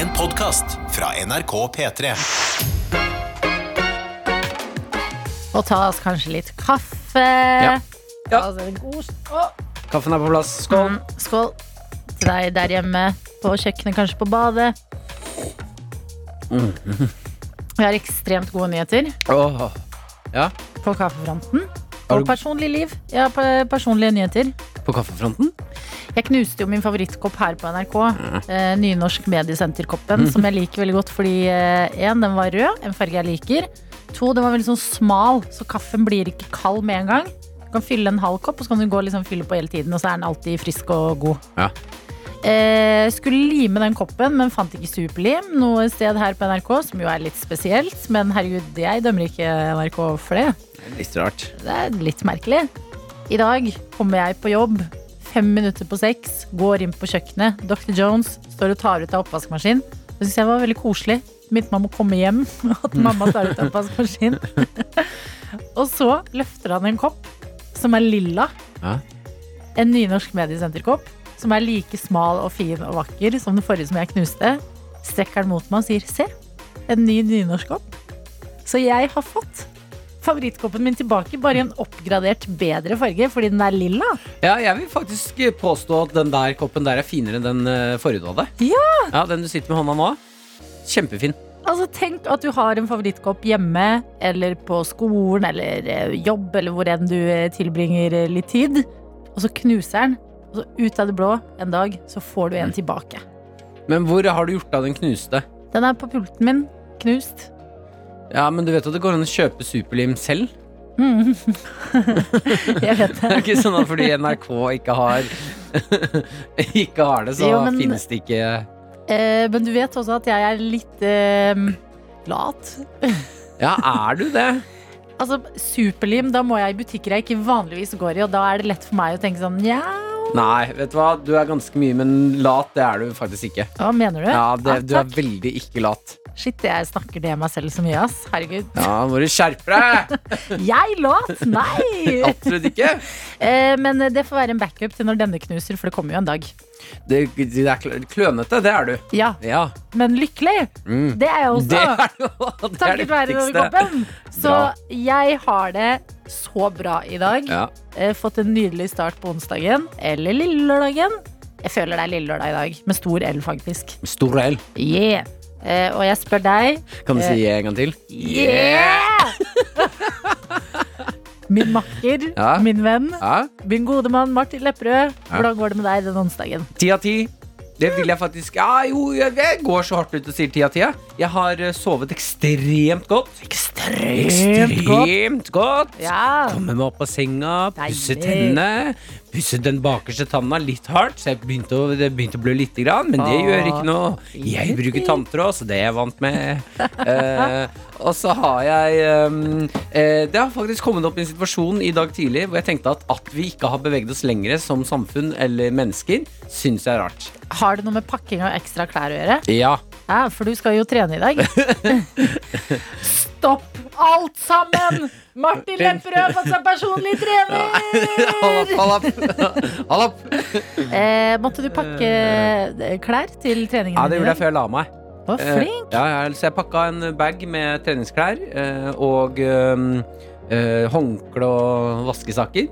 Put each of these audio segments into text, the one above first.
En podkast fra NRK P3. Og ta oss kanskje litt kaffe. Ja. Ja. Altså, god Å, Kaffen er på plass. Skål. mm, Skål til deg der hjemme, på kjøkkenet, kanskje på badet. Mm. Vi har ekstremt gode nyheter Åh. Ja, på kaffefronten. Har Og du- personlig liv. Ja, pe- personlige nyheter. på kaffefronten? Jeg knuste jo min favorittkopp her på NRK. Eh, Nynorsk Mediesenterkoppen, som jeg liker veldig godt fordi én, den var rød, en farge jeg liker. To, den var veldig sånn smal, så kaffen blir ikke kald med en gang. Du kan fylle en halv kopp, og så kan du gå og liksom fylle på hele tiden, og så er den alltid frisk og god. Ja. Eh, skulle lime den koppen, men fant ikke superlim noe sted her på NRK, som jo er litt spesielt. Men herregud, jeg dømmer ikke NRK for det. Litt rart. Det er litt merkelig. I dag kommer jeg på jobb fem minutter på seks, går inn på kjøkkenet. Dr. Jones står og tar ut av oppvaskmaskinen. Det syns jeg var veldig koselig. Om å komme hjem, at mamma tar ut av oppvaskmaskinen. og så løfter han en kopp som er lilla. Ja. En nynorsk mediesenterkopp som er like smal og fin og vakker som den forrige som jeg knuste. Strekker den mot meg og sier 'se, en ny nynorsk kopp'. Så jeg har fått favorittkoppen min tilbake, bare i en oppgradert bedre farge, fordi den er lilla. Ja, jeg vil faktisk påstå at den der koppen der er finere enn den eh, forrige du hadde. Ja! Ja, Den du sitter med hånda nå. Kjempefin. Altså Tenk at du har en favorittkopp hjemme, eller på skolen, eller eh, jobb, eller hvor enn du eh, tilbringer eh, litt tid, og så knuser den, og så ut av det blå en dag, så får du en tilbake. Men hvor har du gjort av den knuste? Den er på pulten min, knust. Ja, men du vet at det går an å kjøpe superlim selv? Mm. jeg vet Det det. er ikke sånn at fordi NRK ikke har Ikke har det, så Jo, men- finnes det ikke Eh, men du vet også at jeg er litt eh, lat. Ja, er du det? Altså, Superlim, da må jeg i butikker jeg ikke vanligvis går i, og da er det lett for meg å tenke sånn ja, Nei, vet du hva? Du er ganske mye, men lat det er du faktisk ikke. hva mener du? Ja, det, Ah, Du er veldig ikke lat. Shit, jeg snakker det meg selv så mye, ass. Herregud. Ja, må du skjerpe deg! Jeg lat? Nei! Absolutt ikke. Eh, men det får være en backup til når denne knuser, for det kommer jo en dag. Det, det er klønete, det er du. Ja, Ja. men lykkelig, Mm. det er jeg også. Det er. Det er Takket være denne koppen. Så Bra. jeg har det så bra i dag. Ja. Eh, fått en nydelig start på onsdagen, eller lille lørdagen. Jeg føler det er lille lørdag i dag, med stor L, faktisk. Med Stor L. Yeah. Eh, og jeg spør deg Kan du si en gang til? Yeah! min makker, Ja. min venn, Ja. min gode mann Martin Lepperød. Hvordan går det med deg den onsdagen? Ti av ti. Det vil jeg faktisk Ja, jo, jeg går så hardt ut og sier ti av ti. Jeg. Har eh, sovet ekstremt godt. Ekstremt godt. Ekstremt godt. Ja. Kommer meg opp av senga, pusser tennene. Pusset den bakerste tanna litt hardt, så jeg begynte å, det begynte å blø litt, grann, men det Åh. gjør ikke noe. Jeg bruker tanntråd, så det er jeg vant med. uh, og så har jeg um, uh, Det har faktisk kommet opp en situasjon i dag tidlig hvor jeg tenkte at at vi ikke har beveget oss lengre som samfunn eller mennesker, syns jeg er rart. Har det noe med pakking av ekstra klær å gjøre? Ja. Ja, for du skal jo trene i dag. Stopp alt sammen! Martin Lepperød fått seg personlig trener! Hold opp, hold opp! Hold. Eh, måtte du pakke eh, klær til treningen Ja, det gjorde jeg før jeg la meg. Å, Eh, flink! Eh, ja, så jeg pakka en bag med treningsklær eh, og um, eh, håndkle og vaskesaker.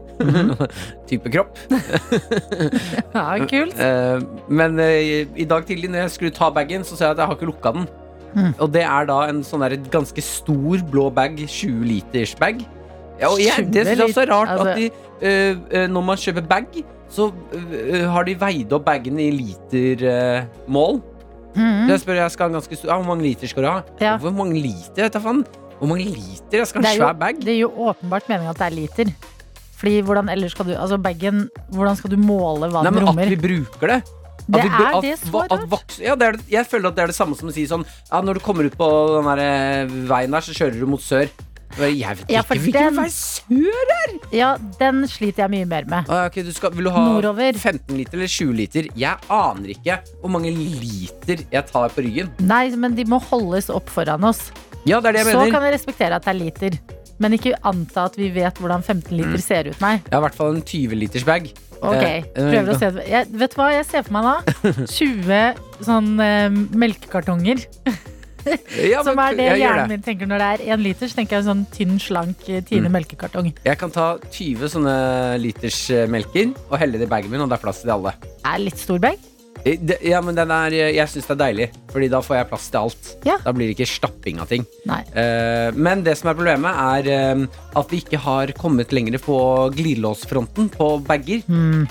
type kropp. Ja, kult. Eh, men eh, i dag tidlig når jeg skulle ta bagen, så sa jeg at jeg har ikke lukka den. Mm. Og det er da en sånn der ganske stor blå bag. 20 liters bag. Ja, og jeg, det syns jeg også er rart Altså- at de, uh, når man kjøper bag, så uh, har de veid opp bagen i litermål. Så Jeg spør, jeg skal ha en ganske stor ja, Hvor mange liter skal du ha? Ja. Hvor mange liter? Vet du faen? Hvor mange liter? Jeg skal ha en svær bag. det er jo åpenbart meningen at det er liter. Fordi hvordan ellers skal du Altså bagen Hvordan skal du måle hva Nei, den men at vi bruker det. Det vi, er at, det så rart. voks- ja, det er, jeg føler at det er det samme som å si sånn ja, Når du kommer ut på den der eh, veien der, så kjører du mot sør. Jeg vet Ja, ikke hvilken vei sør er! Ja, den sliter jeg mye mer med. Ah, ok, du skal, vil du ha Nordover. 15 liter eller 20 liter? Jeg aner ikke hvor mange liter jeg tar på ryggen. Nei, men de må holdes opp foran oss. Ja, det er det jeg Så mener. kan jeg respektere at det er liter. Men ikke anta at vi vet hvordan 15 Mm. liter ser ut, nei. Jeg har i hvert fall en 20 liters bag. Ok, Eh, prøver å se. Jeg, vet du hva jeg ser for meg da? 20 sånn eh, melkekartonger. Ja, som men er det jeg gjør hjernen min tenker når det er én liter. Så tenker jeg sånn tynn, slank eh, Tine Mm. melkekartong. Jeg kan ta 20 sånne liters eh, melker og helle det i bagen min, og det er plass til alle. Er litt stor bag. Eh, det- Ja, men den er, jeg syns det er deilig, Fordi da får jeg plass til alt. Ja. Da blir det ikke stapping av ting. Eh, men det som er problemet, er uh, at vi ikke har kommet lenger på glidelåsfronten på bager. Mm.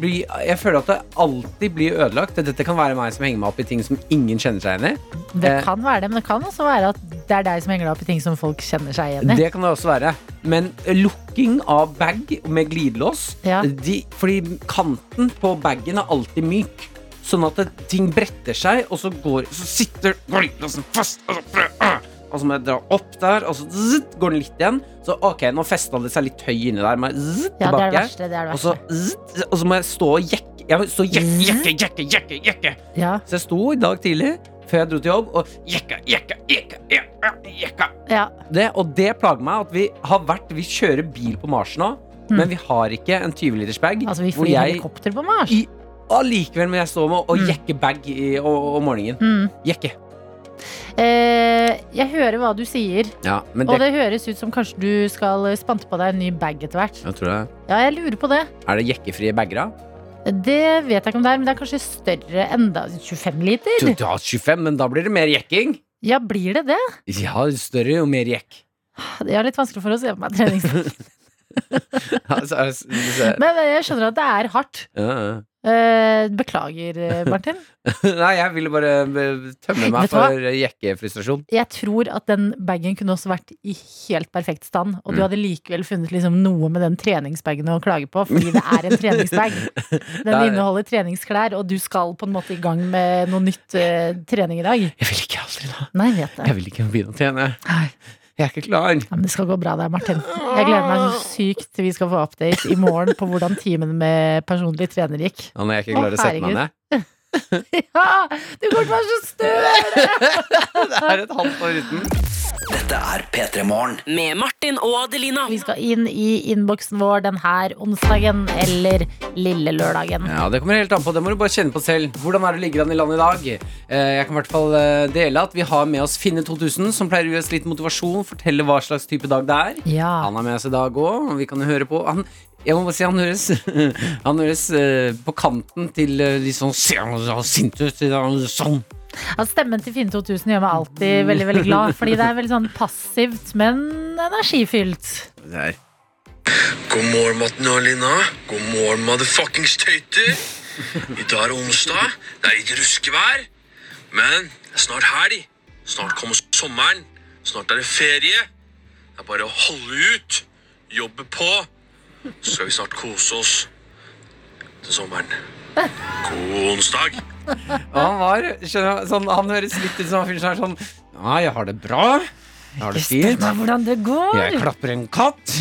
Blir, jeg føler at det alltid blir ødelagt. Dette kan være meg som henger meg opp i ting som ingen kjenner seg igjen i. Det kan være det, men det kan også være at det er deg som henger deg opp i ting som folk kjenner seg igjen i. Det kan det også være. Men lukking av bag med glidelås Ja. de, Fordi kanten på bagen er alltid myk. Sånn at det, ting bretter seg, og så, går, så sitter glidelåsen fast. Og så, prøver- ah, og så må jeg dra opp der, og så zzz, går den litt igjen. Så ok, nå festa det seg litt høy inni der. Må jeg zzzt, Ja, det er det tilbake. verste. Det er det Og så, verste. og så må jeg stå og jekke. Jeg må stå og jekke, jekke, jekke, jekke, jekke. Ja, Så jeg sto i dag tidlig, før jeg dro til jobb, og jekka, jekka, jekka, jekka, jekka ja. det, og det plager meg at vi har vært Vi kjører bil på Mars nå, men vi har ikke en 20 liters bag. Altså, vi flyr jeg helikopter på Mars. i, allikevel må jeg stå med og Mm. jekke bag i, og, om morgenen. Mm. Jekke. Eh, jeg hører hva du sier, Ja, det... og det, høres ut som kanskje du skal spante på deg en ny bag etter hvert. jeg tror det, Ja, jeg lurer på det. Er det jekkefrie bager, da? Det vet jeg ikke om det er, men det er kanskje større enda 25 liter? Du, har 25, men da blir det mer jekking. Ja, blir det det? Ja, større jo mer jekk. Det er litt vanskelig for å se på meg treningsdag. Altså, altså, Men jeg skjønner at det er hardt. ja, ja. Eh, beklager, eh, Martin. Nei, jeg ville bare eh, tømme meg du for jekkefrustrasjon. Jeg tror at den bagen kunne også vært i helt perfekt stand, og du Mm. hadde likevel funnet liksom noe med den treningsbagen å klage på, fordi det er en treningsbag. Den er- inneholder treningsklær, og du skal på en måte i gang med noe nytt uh, trening i dag. Jeg vil ikke aldri da. Nei, jeg. Jeg vil ikke begynne å trene. Nei. Jeg er ikke klar. Ja, men det skal gå bra der, Martin. Jeg gleder meg så sykt til vi skal få update i morgen på hvordan timen med personlig trener gikk. Ja, når jeg ikke Å, klarer å sette meg ned. Ja! Du kommer til å være så støl! Det er et halvt år uten. Dette er P3 Morgen. Med Martin og Adelina. Vi skal inn i innboksen vår den her onsdagen eller lille lørdagen. Ja, Det kommer helt an på. Det må du bare kjenne på selv. Hvordan er det ligger an i landet i dag? Eh, Jeg kan i hvert fall eh, dele at vi har med oss Finne 2000, som pleier å gi oss litt motivasjon. Fortelle hva slags type dag det er. Ja. Han er med oss i dag òg, og vi kan jo høre på. Han, jeg må bare si han høres Han høres eh, på kanten til litt sånn sint ut. Sånn. Ja, stemmen til Finn 2000 gjør meg alltid veldig veldig glad. Fordi det er veldig sånn passivt, men energifylt. Det er God morgen, Matten og Lina. God morgen, motherfuckings tøyter. I dag er onsdag. Det er litt ruskevær. Men det er snart helg. Snart kommer sommeren. Snart er det ferie. Det er bare å holde ut. Jobbe på. Så skal vi snart kose oss til sommeren. God onsdag. Og han var skjønner du, sånn, Han høres litt ut som han fyr som sånn Ja, jeg har det bra. Jeg har det fint. meg hvordan det går. Jeg klapper en katt.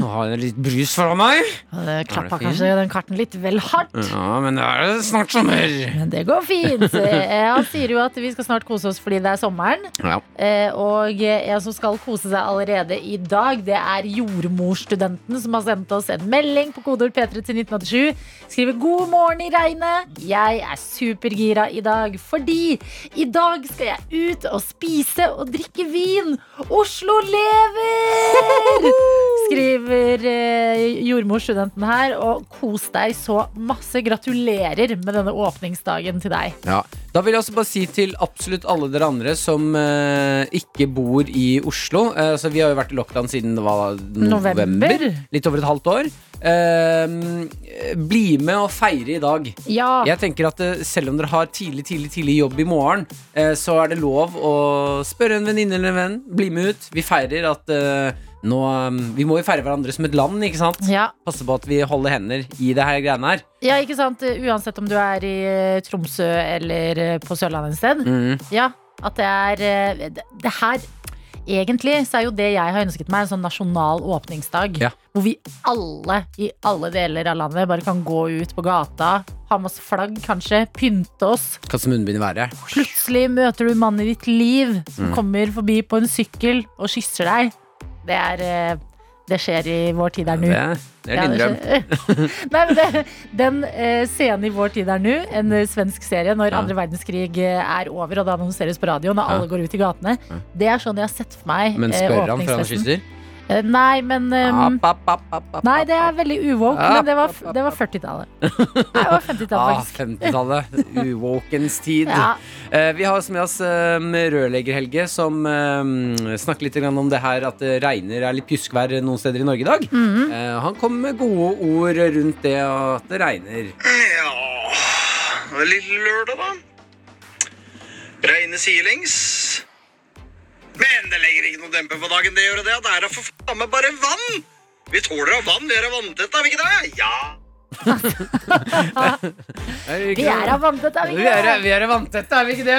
Nå har jeg litt brus foran meg. Og det klappa kanskje den karten litt vel hardt. Ja, men det er snart sommer. Men det går fint. Eh, Han sier jo at vi skal snart kose oss fordi det er sommeren. Ja. Eh, Og en som skal kose seg allerede i dag, det er jordmorstudenten som har sendt oss en melding på kodeord P3 til 1987. Skriver 'God morgen i regnet'. Jeg er supergira i dag fordi i dag skal jeg ut og spise og drikke vin. Oslo lever! Skriver eh, jordmorstudenten her. Og kos deg så masse. Gratulerer med denne åpningsdagen til deg. Ja. Da vil jeg også bare si til absolutt alle dere andre som eh, ikke bor i Oslo eh, Så Vi har jo vært i lockdown siden det var november. November. Litt over et halvt år. Eh, bli med og feire i dag. Ja. Jeg tenker at eh, Selv om dere har tidlig tidlig, tidlig jobb i morgen, eh, så er det lov å spørre en venninne eller en venn. Bli med ut. Vi feirer at eh, nå eh, Vi må jo feire hverandre som et land, ikke sant? ja. Passe på at vi holder hender i det her greiene her. Ja, ikke sant? Uansett om du er i eh, Tromsø eller eh, på Sørlandet et sted. Mm. Ja, at det er eh, det, det her Egentlig så er jo det jeg har ønsket meg, en sånn nasjonal åpningsdag. Ja. Hvor vi alle i alle deler av landet bare kan gå ut på gata, ha masse flagg kanskje, pynte oss. Kaste munnbind i været. Plutselig møter du mannen i ditt liv som Mm. kommer forbi på en sykkel og kysser deg. Det er, eh, Det skjer i vår tid er nå. Det, er Ja, drøm. skjer- Nei, men det, den eh, scenen i vår tid er nå, en eh, svensk serie, når Ja. andre verdenskrig eh, er over og det annonseres på radioen og Ja. alle går ut i gatene, det er sånn jeg har sett for meg Men spør han før han kysser? Eh, Nei, men um, App, app, app, app, app, Nei, det er veldig uwoke, App, men det var, det var 40-tallet. Nei, det var 50-tallet, Ah, 50-tallet. Uvåkens tid. Ja. Uh, vi har også med oss um, rørlegger Helge, som um, snakker litt om det her at det regner er litt pjuskvær noen steder i Norge i dag. Mm -hmm. uh, han kom med gode ord rundt det at det regner. Ja Det lille lørdag, da. Regne sidelengs. Men det legger ikke noe demper på dagen, det gjør det. Det er da for faen meg bare vann! Vi tåler av vann, vi er av vanntett, er vi ikke det? Ja. Vi er av vanntett, er vi Vi er, ikke det? vi er vanntette, er vi ikke det?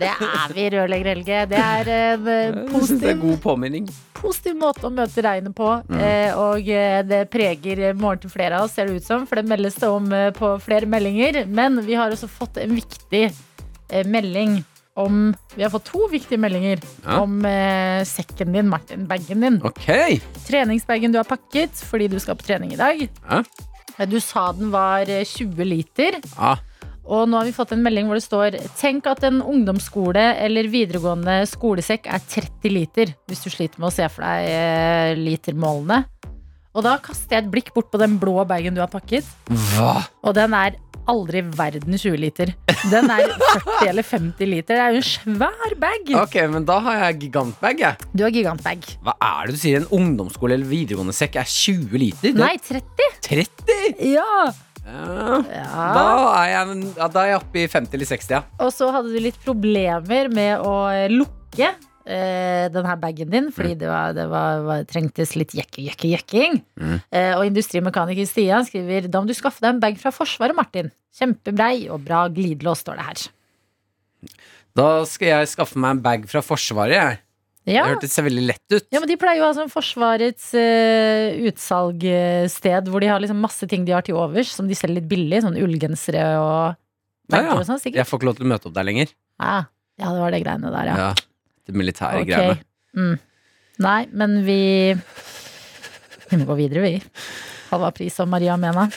Det er vi, rørlegger Helge. Det er en positiv det er god påminning. positiv måte å møte regnet på. Mm. eh, Og eh, det preger morgen til flere av oss, ser det ut som. For det meldes det om eh, på flere meldinger. Men vi har også fått en viktig melding melding om Vi har fått to viktige meldinger Ja. om eh, sekken din, Martin. Bagen din. Okay. Treningsbagen du har pakket fordi du skal på trening i dag. Ja. Du sa den var eh, 20 liter. Ja. Og nå har vi fått en melding hvor det står Tenk at en ungdomsskole eller videregående skolesekk er 30 liter. Hvis du sliter med å se for deg eh, litermålene. Og da kaster jeg et blikk bort på den blå bagen du har pakket. Hva? Og den er aldri verden 20 liter. Den er 40 eller 50 liter. Det er jo en svær bag. Ok, men da har jeg gigantbag, jeg. Du har gigantbag. Hva er det du sier? En ungdomsskole eller videregående sekk er 20 liter? Nei, 30? er 30? Ja. Ja. ja. Da er jeg, ja, da er jeg oppe i 50 eller 60, ja. Og så hadde du litt problemer med å lukke eh, denne bagen din, fordi det, var, det var, var, trengtes litt jekke, jekke, jekking. Mm. Eh, og industrimekaniker Stian skriver da må du skaffe deg en bag fra Forsvaret, Martin. Kjempebrei og bra glidelås, står det her. Da skal jeg skaffe meg en bag fra Forsvaret, jeg. Ja. Det hørtes veldig lett ut. ja, men De pleier jo å ha sånn Forsvarets uh, utsalgssted hvor de har liksom masse ting de har til overs, som de selger litt billig. Sånn ullgensere og Ja, ja. og sånn. Jeg får ikke lov til å møte opp der lenger. Ja, ja, det var det greiene der, ja. Det militære okay. greiene. Mm. Nei, men vi Vi må gå videre, vi. Halva pris og Maria Mena.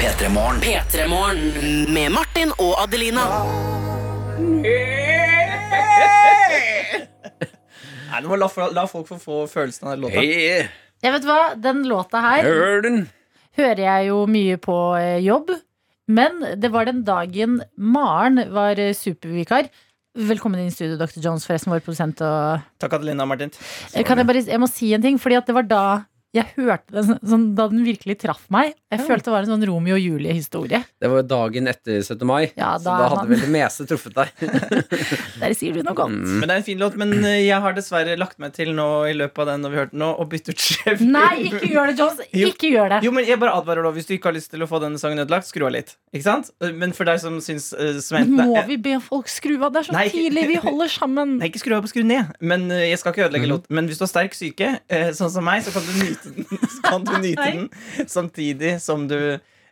Petremorne. Petremorne med Martin og Adelina. Nei, du må la, la folk få få følelsen av den låta. Hey, Jeg vet hva, Den låta her hør den. hører jeg jo mye på eh, jobb. Men det var den dagen Maren var eh, supervikar. Velkommen inn i studio, Dr. Jones, forresten, vår produsent. Og Takk, Adelina og Martin. Eh, Kan jeg bare Jeg må si en ting, fordi at det var da jeg hørte den sånn- sånn, da den virkelig traff meg. Jeg følte det var en sånn Romeo og Julie-historie. Det var dagen etter 17. mai, Ja, så da da er hadde man- vel det meste truffet deg. Der sier du noe godt. Men det er en fin låt, men eh, jeg har dessverre lagt meg til nå i løpet av den når vi hørte den nå, og bytte ut sjef. Nei, ikke gjør det, Jones! Jo. Ikke gjør det! Jo, men jeg bare advarer da Hvis du ikke har lyst til å få denne sangen ødelagt, skru av litt. Ikke sant? Men for deg som syns uh, Men må vi be folk skru av? Det er så Nei. tidlig, vi holder sammen. Nei, ikke skru av på, skru ned. Men uh, jeg skal ikke ødelegge låt Men hvis du har sterk syke, uh, sånn som meg, så kan du nyte den, kan du nyte den samtidig som du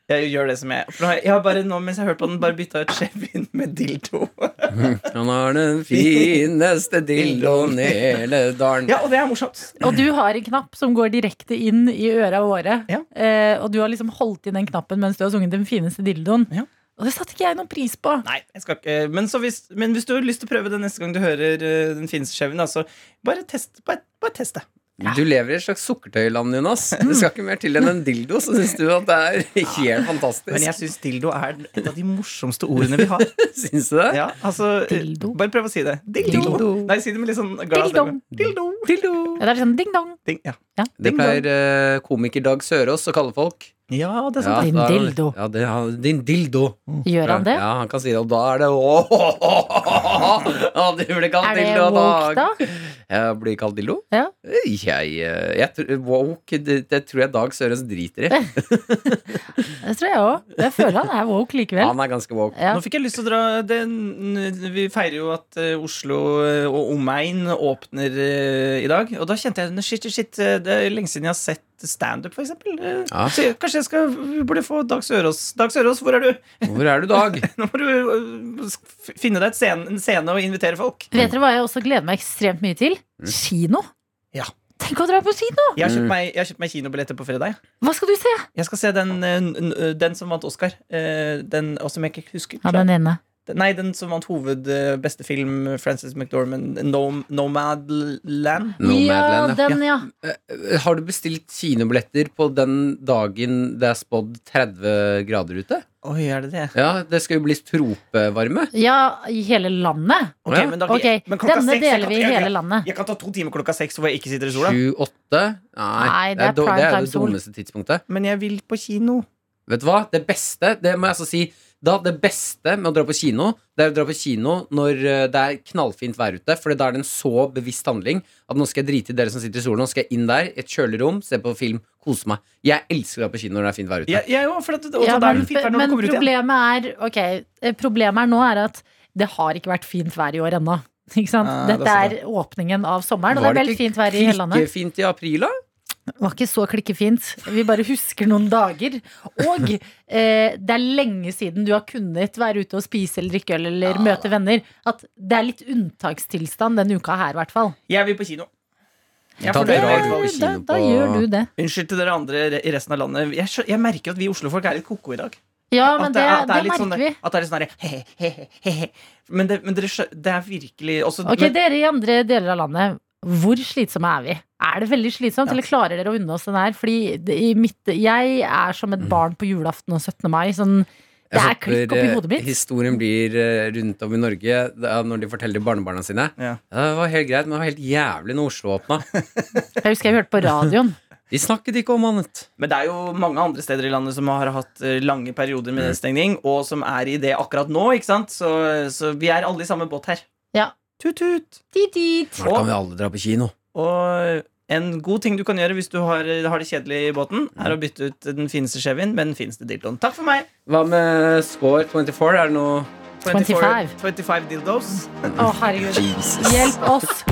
jeg gjør det som jeg For jeg- har bare nå, mens jeg har hørt på den, bare bytta ut Chevyen med dildo. Han har den fineste dildoen i hele dalen. Ja, og det er morsomt. Og du har en knapp som går direkte inn i øra våre. Ja. Eh, og du har liksom holdt inn den knappen mens du har sunget den fineste dildoen. Ja. Og det satte ikke jeg noen pris på. Nei, jeg skal ikke Men, så hvis, men hvis du har lyst til å prøve det neste gang du hører eh, den fineste Chevyen, så bare test, bare, bare test det. Du lever i et slags sukkertøyland, Jonas. Det skal ikke mer til enn en dildo, så syns du at det er helt fantastisk. Men jeg syns dildo er et av de morsomste ordene vi har. Syns du det? Ja, altså Dildo. Bare prøv å si det. Dildo. Dildo. Nei, si det med litt sånn glad stemme. Dildo. Dildo. Ja, det er sånn ding-dong. Ding, ja. Ja. Det pleier eh, komiker Dag Sørås å kalle folk. Ja, det er sant. Din da- dildo. Ja, det, ja, din dildo. Gjør han det? Ja, han kan si det, og da er det Åh, du blir kalt Er det dildo, woke, da? Jeg blir kalt dildo? Ja. Jeg, eh, jeg, tror- woke, det, det tror jeg Dag søres driter i. Det tror jeg òg. Jeg føler han er woke likevel. Han er ganske woke. Ja. Nå fikk jeg lyst til å dra det, Vi feirer jo at eh, Oslo eh, og omegn åpner eh, i dag. Og da kjente jeg shit, shit, shit, eh, det er lenge siden jeg har sett standup, for eksempel. Eh, Ja. Så jeg, kanskje jeg skal vi burde få Dag Sørås. Dag Sørås, hvor er du? Hvor er du, Dag? Nå må du eh, finne deg et scene, en scene og invitere folk. Vet dere hva jeg også gleder meg ekstremt mye til? Kino. Tenk å dra på kino! Jeg har Mm. kjøpt meg, jeg har kjøpt meg kinobilletter på fredag. Hva skal du se? Jeg skal se den, n- n- den som vant Oscar. Eh, Den, som jeg ikke husker. Ja, den ene. Nei, den som vant hoved eh, beste film, Frances McDormand, no, Nomadland. Nomadland, ja, den, ja. Eh, Har du bestilt kinobilletter på den dagen det er spådd 30 grader ute? Oi, er det det? Ja, det skal jo bli tropevarme. Ja, i hele landet. Ok, men da- okay. men klokka denne seks, deler kan- vi i hele jeg- landet. Jeg kan ta to timer klokka seks hvor jeg ikke sitter i sola. 7-8? Nei, Nei, det er det prime er time det sol. dummeste tidspunktet. Men jeg vil på kino. Vet du hva? Det beste, det må jeg altså si da, Det beste med å dra på kino Det er å dra på kino når eh, det er knallfint vær ute. For da er det en så bevisst handling at nå skal jeg drite i dere som sitter i solen. Nå skal jeg inn der, et kjølig rom, se på film, kose meg. Jeg elsker å dra på kino når det er fint vær ute. Ja, jeg for det, også, Ja, er men det fint vær når men du kommer ut igjen. problemet er Ok, eh, problemet er nå er at det har ikke vært fint vær i år ennå. Ikke sant? Ah, Dette er åpningen av sommeren, og Var det er veldig ikke fint vær i hele landet. Klikkefint i april, da? Var ikke så klikkefint. Vi bare husker noen dager. Og eh, det er lenge siden du har kunnet være ute og spise eller drikke øl eller møte venner. At det er litt unntakstilstand denne uka her, i hvert fall. Jeg vil på kino. Ja, kino da, da gjør du det. Unnskyld til dere andre i resten av landet. Jeg, jeg merker at vi Oslo-folk er litt ko-ko i dag. Ja, men det, det, det merker sånn- vi. At det er litt sånn he-he-he-he. Men, det, men dere det er virkelig også, Ok, men, Dere i andre deler av landet, hvor slitsomme er vi? Er det veldig slitsomt, Ja. eller klarer dere å unne oss den her? Fordi det, i mitt, jeg er som et barn på julaften og 17. mai. Sånn, det Jeg er klikk oppi eh, hodet mitt. Historien blir eh, rundt om i Norge da, når de forteller barnebarna sine. Ja. Ja, det var helt greit, men det var helt jævlig når Oslo åpna. Jeg husker jeg hørte på radioen. De snakket ikke om annet. men det er jo mange andre steder i landet som har hatt eh, lange perioder med nedstengning, og som er i det akkurat nå. ikke sant? Så, så vi er alle i samme båt her. Ja. Tut-tut. Snart kan vi alle dra på kino. Og en god ting du kan gjøre hvis du har, har det kjedelig i båten, er å bytte ut den fineste Chevyen med den fineste dildoen. Takk for meg. Hva med score 24? Er det noe 24, 25 dildos. Å, herregud. Jesus. Hjelp oss.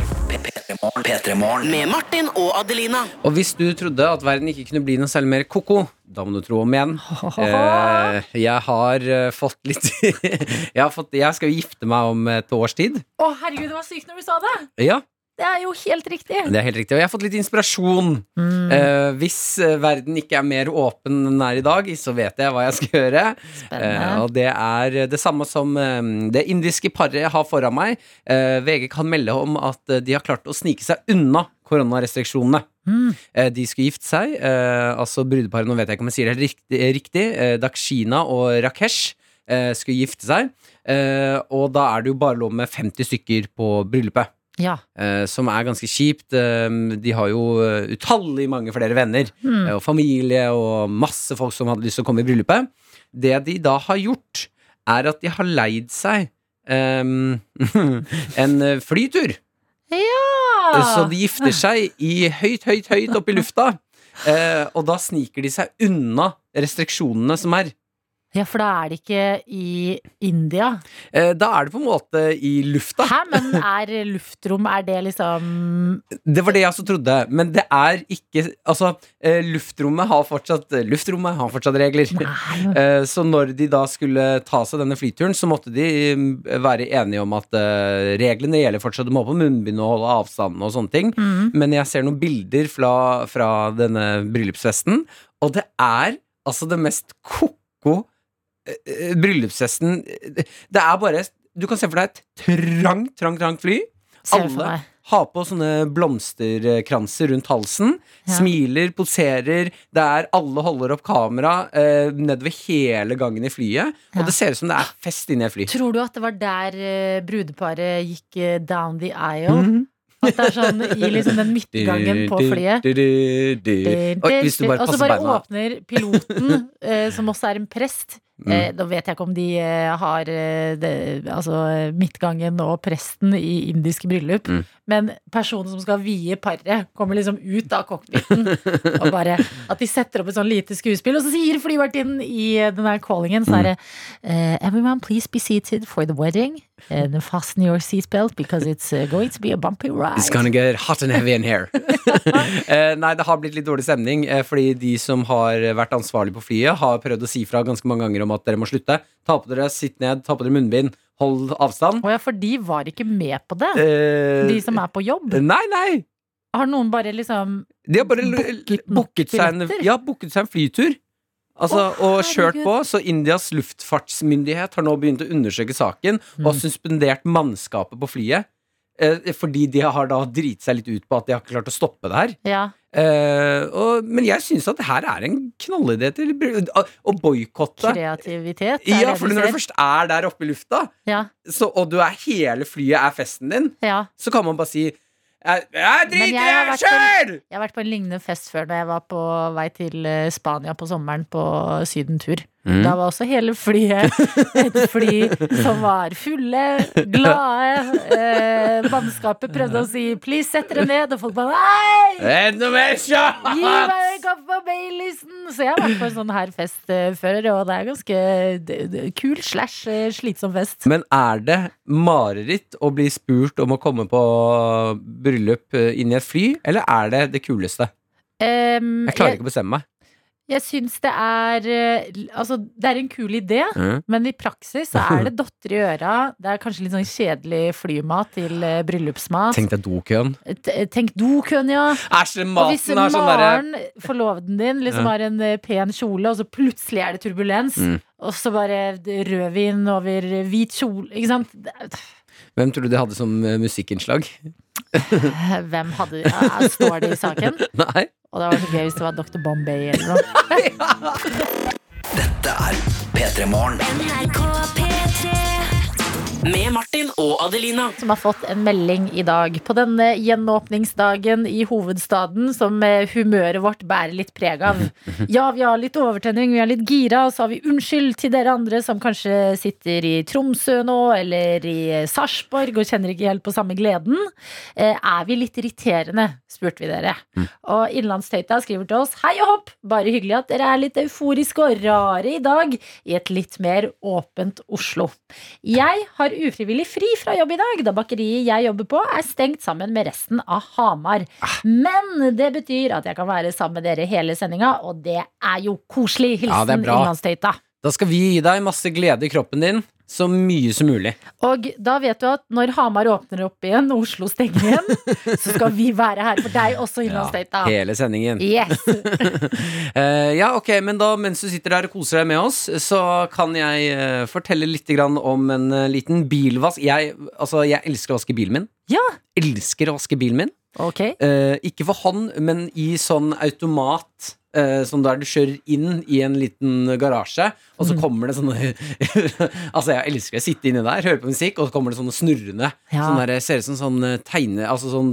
P3morgen. Med Martin og Adelina. Og hvis du trodde at verden ikke kunne bli noe særlig mer ko-ko, da må du tro om igjen. Eh, jeg har eh, fått litt jeg, har fått, jeg skal jo gifte meg om et års tid. Å, herregud, det var sykt når du sa det! Ja, Det er jo helt riktig. det er helt riktig. Og jeg har fått litt inspirasjon. Mm, Eh, hvis eh, verden ikke er mer åpen enn den er i dag, så vet jeg hva jeg skal gjøre. Eh, og det er det samme som eh, det indiske paret jeg har foran meg. Eh, VG kan melde om at eh, de har klart å snike seg unna koronarestriksjonene. Mm. Eh, de skulle gifte seg, eh, altså brudeparet, nå vet jeg ikke om jeg sier det helt riktig, riktig eh, Dakshina og Rakesh skulle gifte seg. Og da er det jo bare lov med 50 stykker på bryllupet. Ja. Som er ganske kjipt. De har jo utallig mange flere venner Mm. og familie og masse folk som hadde lyst til å komme i bryllupet. Det de da har gjort, er at de har leid seg um, en flytur. Ja. Så de gifter seg i høyt, høyt, høyt opp i lufta. Eh, og da sniker de seg unna restriksjonene som er. Ja, for da er det ikke i India. Eh, da er det på en måte i lufta. Hæ, men er luftrom Er det liksom Det var det jeg også trodde, men det er ikke Altså, eh, luftrommet har fortsatt Luftrommet har fortsatt regler. Nei. Eh, Så når de da skulle ta seg denne flyturen, så måtte de mm, være enige om at eh, reglene gjelder fortsatt. Du må ha på munnbind og holde avstanden og sånne ting. Mm. Men jeg ser noen bilder fra, fra denne bryllupsfesten, og det er altså det mest ko-ko eh, eh, bryllupsfesten Det er bare Du kan se for deg et trangt, trangt, trangt fly. Alle har på sånne blomsterkranser rundt halsen. Ja. Smiler, poserer. Det er Alle holder opp kamera eh, nedover hele gangen i flyet. Ja. Og det ser ut som det er fest inni et fly. Tror du at det var der eh, brudeparet gikk eh, down the aisle? Mhm. At det er sånn i liksom den midtgangen på flyet? Og så bare åpner piloten, eh, som også er en prest. Mm. Eh, vet jeg ikke om de eh, har eh, det, altså midtgangen og presten i indiske bryllup. Mm. Men personen som skal vie paret, kommer liksom ut av cockpiten. og bare At de setter opp et sånn lite skuespill, og så sier flyvertinnen i eh, den der callingen sånn herre uh, Everyone please be seated for the wedding. And fasten your seatbelt because it's uh, going to be a bumpy ride. It's gonna get hot and heavy in here. uh, nei, det har blitt litt dårlig stemning, uh, fordi de som har vært ansvarlig på flyet, har prøvd å si fra ganske mange ganger om at dere må slutte. Ta på dere, sitt ned, ta på dere munnbind, hold avstand. Å ja, for de var ikke med på det. Eh, De som er på jobb. Nei, nei! Har noen bare liksom De har bare Booket seg, en, ja, seg en flytur. Altså, oh, og kjørt på, så Indias luftfartsmyndighet har nå begynt å undersøke saken og har Mm. suspendert mannskapet på flyet. Eh, fordi de har da driti seg litt ut på at de har ikke klart å stoppe det her. Ja. Eh, og, men jeg syns at det her er en knallidé til å- boykotte boikotte. Kreativitet. Ja, for når du først er der oppe i lufta, Ja, så, og du er hele flyet er festen din, ja. så kan man bare si Jeg, jeg driter i det sjøl! Jeg har vært på en lignende fest før da jeg var på vei til eh, Spania på sommeren på sydentur. Mm. Da var også hele flyet et fly som var fulle, glade. Eh, mannskapet prøvde å si 'please, sett dere ned', og folk bare 'nei'! Enda mer Gi meg en kaffe på Baileysen! Så jeg har vært på en sånn her fest eh, før, og det er ganske kul slash eh, slitsom fest. Men er det mareritt å bli spurt om å komme på bryllup eh, inn i et fly, eller er det det kuleste? Um, Jeg klarer jeg ikke å bestemme meg. Jeg syns det er eh, Altså, det er en kul idé. Mm. Men i praksis så er det dotter i øra. Det er kanskje litt sånn kjedelig flymat til eh, bryllupsmat. Tenk deg dokøen. T- Tenk dokøen, ja. Æsj, maten Og hvis har sånn derre Maren, forloveden din, liksom mm. har en eh, pen kjole, og så plutselig er det turbulens, Mm. og så bare rødvin over hvit kjole, ikke sant? Hvem tror du de hadde som eh, musikkinnslag? Hvem hadde ja, Står det i saken? Nei? Og det var så gøy hvis det var Dr. Bombay eller noe. Dette er P3 Morgen. Med Martin og Adelina. som har fått en melding i dag. På denne gjenåpningsdagen i hovedstaden som eh, humøret vårt bærer litt preg av. Ja, vi har litt overtenning, vi er litt gira, og så har vi unnskyld til dere andre som kanskje sitter i Tromsø nå, eller i eh, Sarpsborg og kjenner ikke helt på samme gleden. Eh, Er vi litt irriterende, spurte vi dere. Og Innlandstøyta skriver til oss Hei og hopp! Bare hyggelig at dere er litt euforiske og rare i dag i et litt mer åpent Oslo. Jeg har ufrivillig fri fra jobb i dag, da bakeriet jeg jobber på er stengt sammen med resten av Hamar. Men det betyr at jeg kan være sammen med dere hele sendinga, og det er jo koselig. Hilsen ja, Innlandstøyta. Da skal vi gi deg masse glede i kroppen din. Så mye som mulig. Og da vet du at når Hamar åpner opp igjen, og Oslo stenger igjen, så skal vi være her for deg også, Innlandstøyta. Hele sendingen. Yes. uh, ja, ok, men da mens du sitter der og koser deg med oss, så kan jeg uh, fortelle litt grann om en uh, liten bilvask. Jeg, altså, jeg elsker å vaske bilen min. Ja. Elsker å vaske bilen min. Ok. Eh, ikke for hånd, men i sånn automat. eh, som der du kjører inn i en liten garasje, og Mm. så kommer det sånne Altså, jeg elsker å sitte inni der, høre på musikk, og så kommer det sånne snurrende. Ja. Sånn der, ser ut som sånn eh, tegne Altså sånn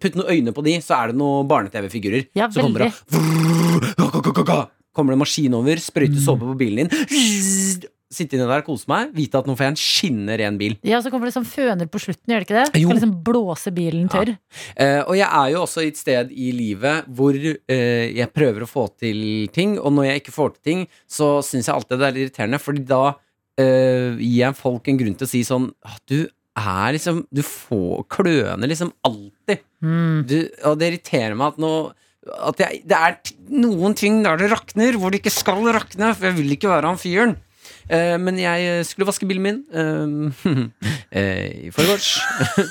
Putt noen øyne på de, så er det noen barne-TV-figurer. Ja, så kommer det Kommer det en maskin over, sprøyter såpe på bilen din. Sitte inni der, kose meg, vite at nå får jeg en skinnende ren bil. Ja, så kommer det sånn føner på slutten, gjør det ikke det? Jo. Skal liksom blåse bilen tørr. Eh, og jeg er jo også i et sted i livet hvor eh, jeg prøver å få til ting, og når jeg ikke får til ting, så syns jeg alltid det er litt irriterende, Fordi da eh, gir jeg folk en grunn til å si sånn at Du er liksom Du får kløne liksom alltid. Mm. Du, og det irriterer meg at nå at jeg, det er noen ting der det rakner, hvor det ikke skal rakne, for jeg vil ikke være han fyren. Eh, men jeg skulle vaske bilen min eh, eh, i forgårs.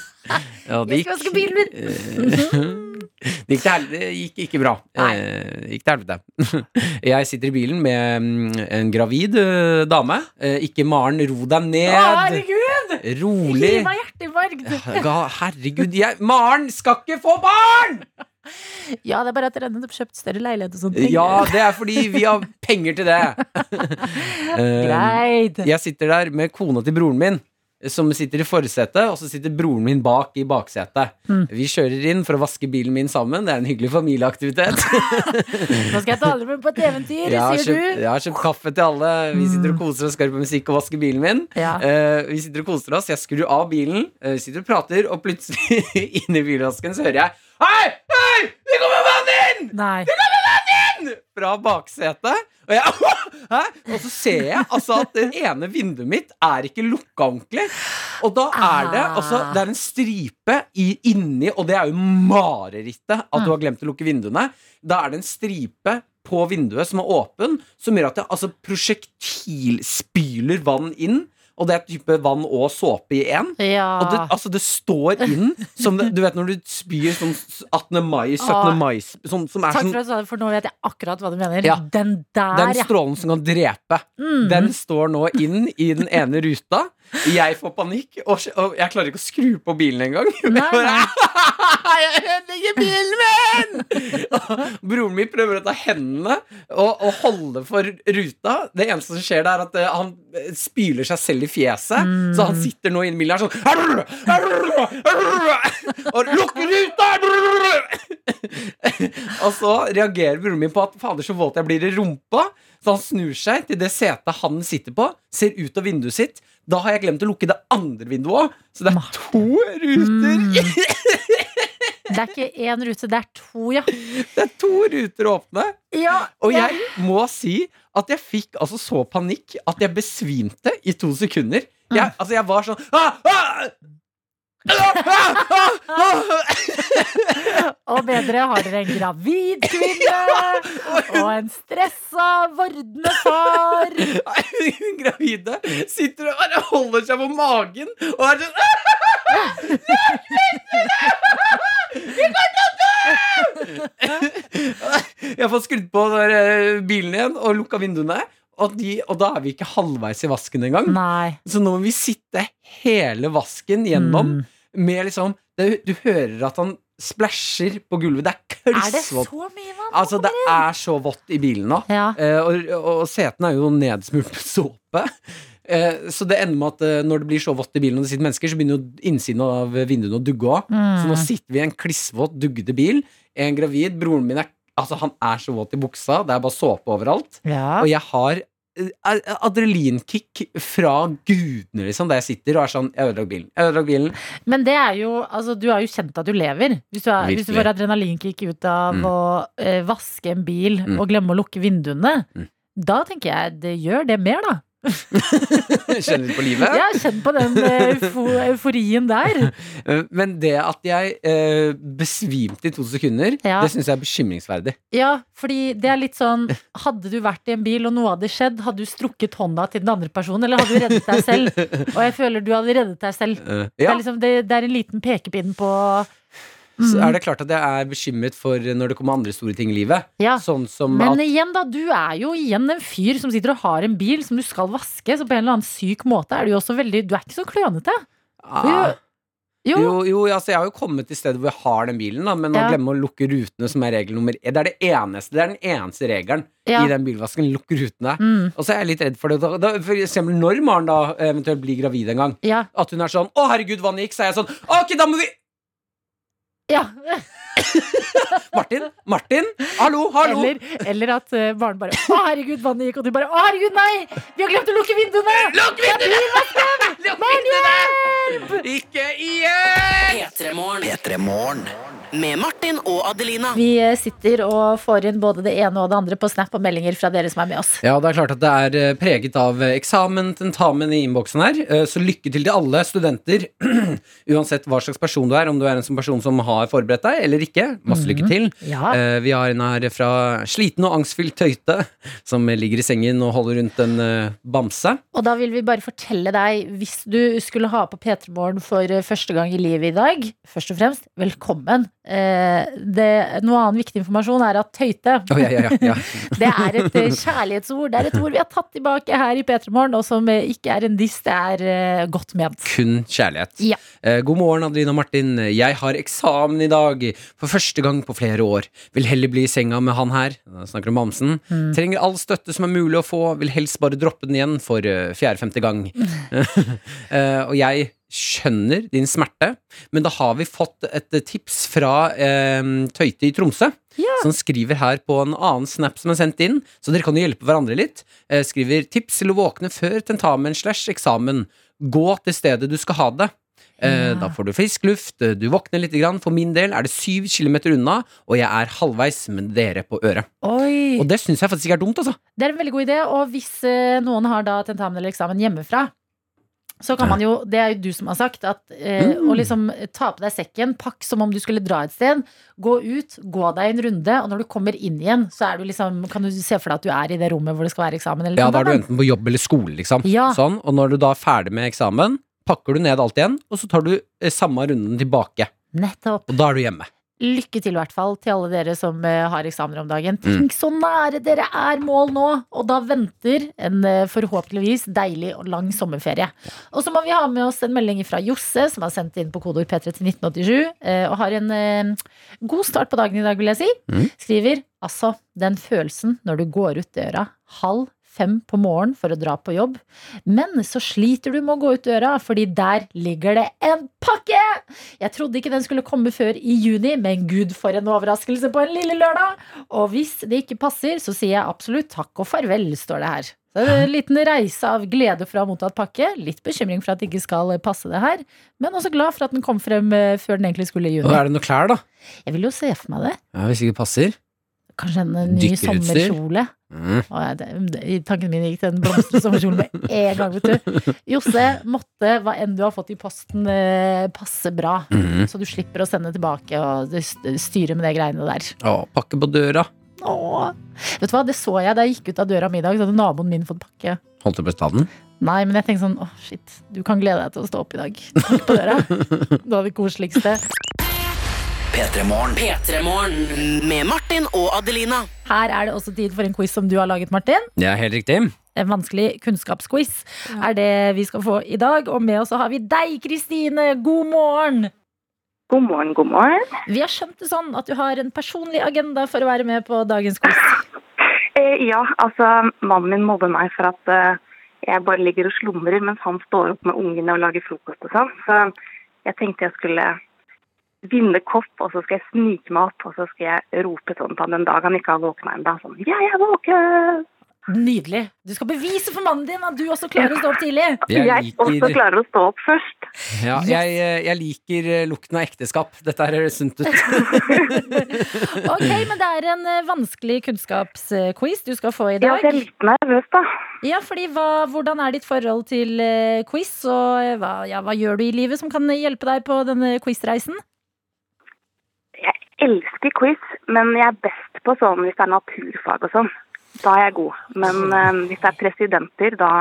ja, det Jeg skal vaske bilen min! Eh, det gikk, til det gikk ikke bra. Nei. Eh, det gikk til helvete. Jeg sitter i bilen med mm, en gravid eh, dame. Eh, ikke Maren, ro deg Å, ned. herregud! Rolig. Gi meg hjerteinfarkt! Herregud, jeg, Maren skal ikke få barn! Ja, det er bare at dere har kjøpt større leilighet og sånne ting. Ja, det er fordi vi har penger til det. Eh, Greit. Jeg sitter der med kona til broren min, som sitter i forsetet, og så sitter broren min bak i baksetet. Mm. Vi kjører inn for å vaske bilen min sammen. Det er en hyggelig familieaktivitet. Nå skal jeg ta alle med på et eventyr, sier kjøpt, du. Mm. jeg har kjøpt kaffe til alle. Vi sitter og koser oss, hører på musikk og vasker bilen min. Ja. Uh, vi sitter og koser oss. Jeg skrur av bilen, Vi sitter og prater, og plutselig inni bilvasken så hører jeg Hei! Hei! Det kommer vann inn! Nei. fra baksetet. Og, jeg, og så ser jeg altså at det ene vinduet mitt er ikke lukka ordentlig. Og da er det altså, Det er en stripe i, inni, og det er jo marerittet at du har glemt å lukke vinduene. Da er det en stripe på vinduet som er åpen, som gjør at det altså, prosjektilspyler vann inn. Og det er type vann og såpe i én. Ja. Og det, altså, det står inn som Du vet når du spyr sånn 18. mai, 17. Åh. mai sånn, Som er Takk sånn for at du sa det, for nå vet jeg akkurat hva du mener. Ja. Den der, Den ja. strålen som kan drepe. Mm. Den står nå inn i den ene ruta. Jeg får panikk, og, jeg klarer ikke å skru på bilen engang. Jeg. Ødelegger bilen min! Broren min prøver å ta hendene og, og holde for ruta. Det eneste som skjer, er at eh, han eh, spyler seg selv i fjeset. Så han sitter nå inni bilen sånn "Arr, arr, arr", Og lukker ruta! og så reagerer broren min på at fader, så våt jeg blir i rumpa. Så han snur seg til det setet han sitter på, ser ut av vinduet sitt. Da har jeg glemt å lukke det andre vinduet òg, så det er to ruter. Det er ikke én rute, det er to, ja. Det er to ruter åpne. ja Og ja. jeg må si at jeg fikk altså så panikk at jeg besvimte i to sekunder. Mm. Altså, jeg var sånn ah, ah! Ah, ah, ah, ah! Og bedre har dere en gravid kvinne og en stressa, vordende far. Hun gravide sitter og holder seg på magen og er sånn ah, Jeg har fått skrudd på eh, bilen igjen og lukka vinduene. Og, de, og da er vi ikke halvveis i vasken engang. Nei. Så nå må vi sitte hele vasken gjennom Mm. med liksom det, Du hører at han splæsjer på gulvet. Det er det klissvått. Altså, det er så vått i bilen nå. Ja. Uh, og, og setene er jo nedsmurt med såpe. Eh, så det ender med at eh, når det blir så vått i bilen og det sitter mennesker, så begynner jo innsiden av vinduene å dugge òg. Mm. Så nå sitter vi i en klissvåt, duggete bil. En gravid. Broren min er Altså, han er så våt i buksa. Det er bare såpe overalt. Ja. Og jeg har eh, adrenalinkick fra gudene, liksom, der jeg sitter og er sånn Jeg ødelegger bilen. Jeg ødelegger bilen. Men det er jo Altså, du har jo kjent at du lever. Hvis du, er, hvis du får adrenalinkick ut av Mm. å eh, vaske en bil Mm. og glemme å lukke vinduene, Mm. da tenker jeg det gjør det mer, da. Kjenner litt på livet. Ja, kjenn på den eh, euforien der. Eh, Men det at jeg eh, besvimte i to sekunder, Ja. det syns jeg er bekymringsverdig. Ja, fordi det er litt sånn Hadde du vært i en bil og noe hadde skjedd, hadde du strukket hånda til den andre personen, eller hadde du reddet deg selv? Og jeg føler du hadde reddet deg selv. Ja. Det, er liksom, det, det er en liten pekepinn på så er det klart at jeg er bekymret for når det kommer andre store ting i livet. Ja. Sånn som Men at igjen, da. Du er jo igjen en fyr som sitter og har en bil som du skal vaske, så på en eller annen syk måte er du jo også veldig Du er ikke så klønete. ah, Jo. Jo, jo altså jeg har jo kommet til stedet hvor jeg har den bilen, da, men å Ja. glemme å lukke rutene, som er regel nummer Det er det eneste, det er den eneste regelen Ja. i den bilvasken. Lukk rutene. Mm, Og så er jeg litt redd for det. Da, da, for eksempel når Maren da eventuelt blir gravid en gang, ja. at hun er sånn 'Å, herregud, vannet gikk', så er jeg sånn 'Ok, da må vi ja. Martin! Martin! Hallo, hallo! Eller, eller at barn barnet bare 'Å, herregud, vannet gikk', og du bare 'Å, herregud, nei! Vi har glemt å lukke vinduene!' Lukk vinduene! Lukk vinduene! Ikke igjen! P3morgen. Med Martin og Adelina. Vi eh, sitter og får inn både det ene og det andre på Snap og meldinger fra dere som er med oss. Ja, det er klart at det er eh, preget av eh, eksamen, tentamen i innboksen her. Eh, Så lykke til til alle studenter. Uansett hva slags person du er, om du er en sånn person som har forberedt deg eller ikke. Masse lykke til. Ja. Eh, Vi har en her fra sliten og angstfylt Tøyte, som ligger i sengen og holder rundt en eh, bamse. Og da vil vi bare fortelle deg, hvis du skulle ha på P3 Morgen for eh, første gang i livet i dag, først og fremst, velkommen. Eh, det, noe annen viktig informasjon er at tøyte, oh, ja, ja, det er et eh, kjærlighetsord. Det er et ord vi har tatt tilbake her i P3 Morgen, og som eh, ikke er en diss, det er godt ment. Kun kjærlighet. Ja. God morgen, Adelina og Martin. Jeg har eksamen i dag. For første gang på flere år. Vil heller bli i senga med han her. Jeg snakker om Mamsen. Mm. Trenger all støtte som er mulig å få. Vil helst bare droppe den igjen for eh, fjerde-femte gang. Eh, og jeg skjønner din smerte, men da har vi fått et tips fra eh, Tøyte i Tromsø. Som skriver her på en annen snap som er sendt inn, så dere kan jo hjelpe hverandre litt. Eh, skriver tips til å våkne før tentamen slash eksamen. Gå til stedet du skal ha det. Eh, Ja. Da får du frisk luft, eh, du våkner litt. Grann. For min del er det syv kilometer unna, og jeg er halvveis med dere på øret. Oi! Og det syns jeg faktisk ikke er dumt, altså. Det er en veldig god idé, og hvis eh, noen har da tentamen eller eksamen hjemmefra, så kan man jo, det er jo du som har sagt, at eh, å liksom ta på deg sekken, pakk som om du skulle dra et sted, gå ut, gå deg en runde, og når du kommer inn igjen, så er du liksom, kan du se for deg at du er i det rommet hvor det skal være eksamen? Eller Ja, da er du enten på jobb eller skole, liksom. Ja. Sånn, og når du da er ferdig med eksamen, pakker du ned alt igjen, og så tar du eh, samme runden tilbake. Nettopp. Og da er du hjemme. Lykke til i hvert fall til alle dere som eh, har eksamener om dagen. Mm. Tenk så nære dere er mål nå! Og da venter en eh, forhåpentligvis deilig og lang sommerferie. Og så må vi ha med oss en melding fra Josse, som har sendt inn på kodeord P3 til 1987, eh, og har en god start på dagen i dag, vil jeg si. Mm. Skriver altså den følelsen når du går ut døra halv fem på morgenen for å dra på jobb, men så sliter du med å gå ut døra, fordi der ligger det en pakke! Jeg trodde ikke den skulle komme før i juni, men gud for en overraskelse på en lille lørdag! Og hvis det ikke passer, så sier jeg absolutt takk og farvel, står det her. Så det er en liten reise av glede ha mottatt pakke. Litt bekymring for at det ikke skal passe det her, men også glad for at den kom frem eh, før den egentlig skulle i juni. Og er det noe klær, da? Jeg vil jo se for meg det. Ja, hvis ikke passer. Kanskje en ny sommerkjole. Mm. Det, det, i Tanken min gikk til en blomstrete sommerkjole med en gang, vet du. Josse, måtte hva enn du har fått i posten, eh, passe bra. Mm. Så du slipper å sende tilbake og styre med de greiene der. Å, pakke på døra. Åh. Vet du hva, det så jeg da jeg gikk ut av døra mi i dag. Så hadde naboen min fått pakke. Holdt du på staden? Nei, men jeg tenkte sånn, åh shit, du kan glede deg til å stå opp i dag. Takk på døra. Det var det koseligste. P3 Morgen. P3morgen med Martin og Adelina. Her er det også tid for en quiz som du har laget, Martin. Er helt riktig. En vanskelig kunnskapsquiz er det vi skal få i dag. Og med oss så har vi deg, Kristine. God morgen! God morgen, god morgen. Vi har skjønt det sånn at du har en personlig agenda for å være med på dagens quiz. Eh, ja, altså, mannen min mobber meg for at eh, jeg bare ligger og slumrer mens han står opp med ungene og lager frokost og sånn. Så jeg tenkte jeg skulle vinne kopp, og så skal jeg snike meg opp, og så skal jeg rope sånn på han den dag han ikke har våkna ennå. Sånn, jeg er våken! Nydelig. Du skal bevise for mannen din at du også klarer å stå opp tidlig. Jeg, Jeg også klarer å stå opp først. ja, jeg, eh, jeg liker eh, lukten av ekteskap. Dette her høres sunt ut. Ok, men det er en eh, vanskelig kunnskapsquiz du skal få i dag. Ja, jeg er litt nervøs, da. Ja, fordi hva, Hvordan er ditt forhold til quiz, og hva, ja, hva gjør du i livet som kan hjelpe deg på denne quizreisen? Jeg elsker quiz, men jeg er best på sånn hvis det er naturfag og sånn. Da er jeg god. Men uh, hvis det er presidenter, da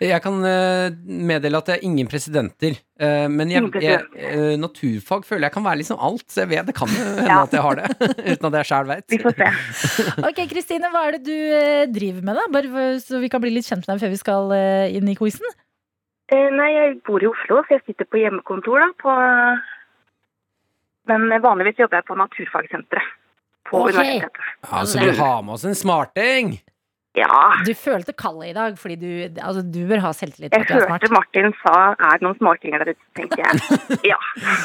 Jeg kan uh, meddele at det er ingen presidenter. Uh, men jeg, jeg, naturfag føler jeg kan være liksom alt, så jeg vet det kan jo hende Ja. at jeg har det. uten at jeg sjæl vet. vi får se. Ok, Kristine, hva er det du driver med, da? Bare så vi kan bli litt kjent med deg før vi skal inn i quizen. Eh, nei, jeg bor i Oslo, så jeg sitter på hjemmekontor, da. På, men vanligvis jobber jeg på Naturfagsenteret. På okay. universitetet. Ja, så vi har med oss en smarting! Ja. Du følte kallet i dag, fordi du, altså, du bør ha selvtillit. Jeg hørte Martin sa er det noen smartinger der ute, tenkte jeg. Ja.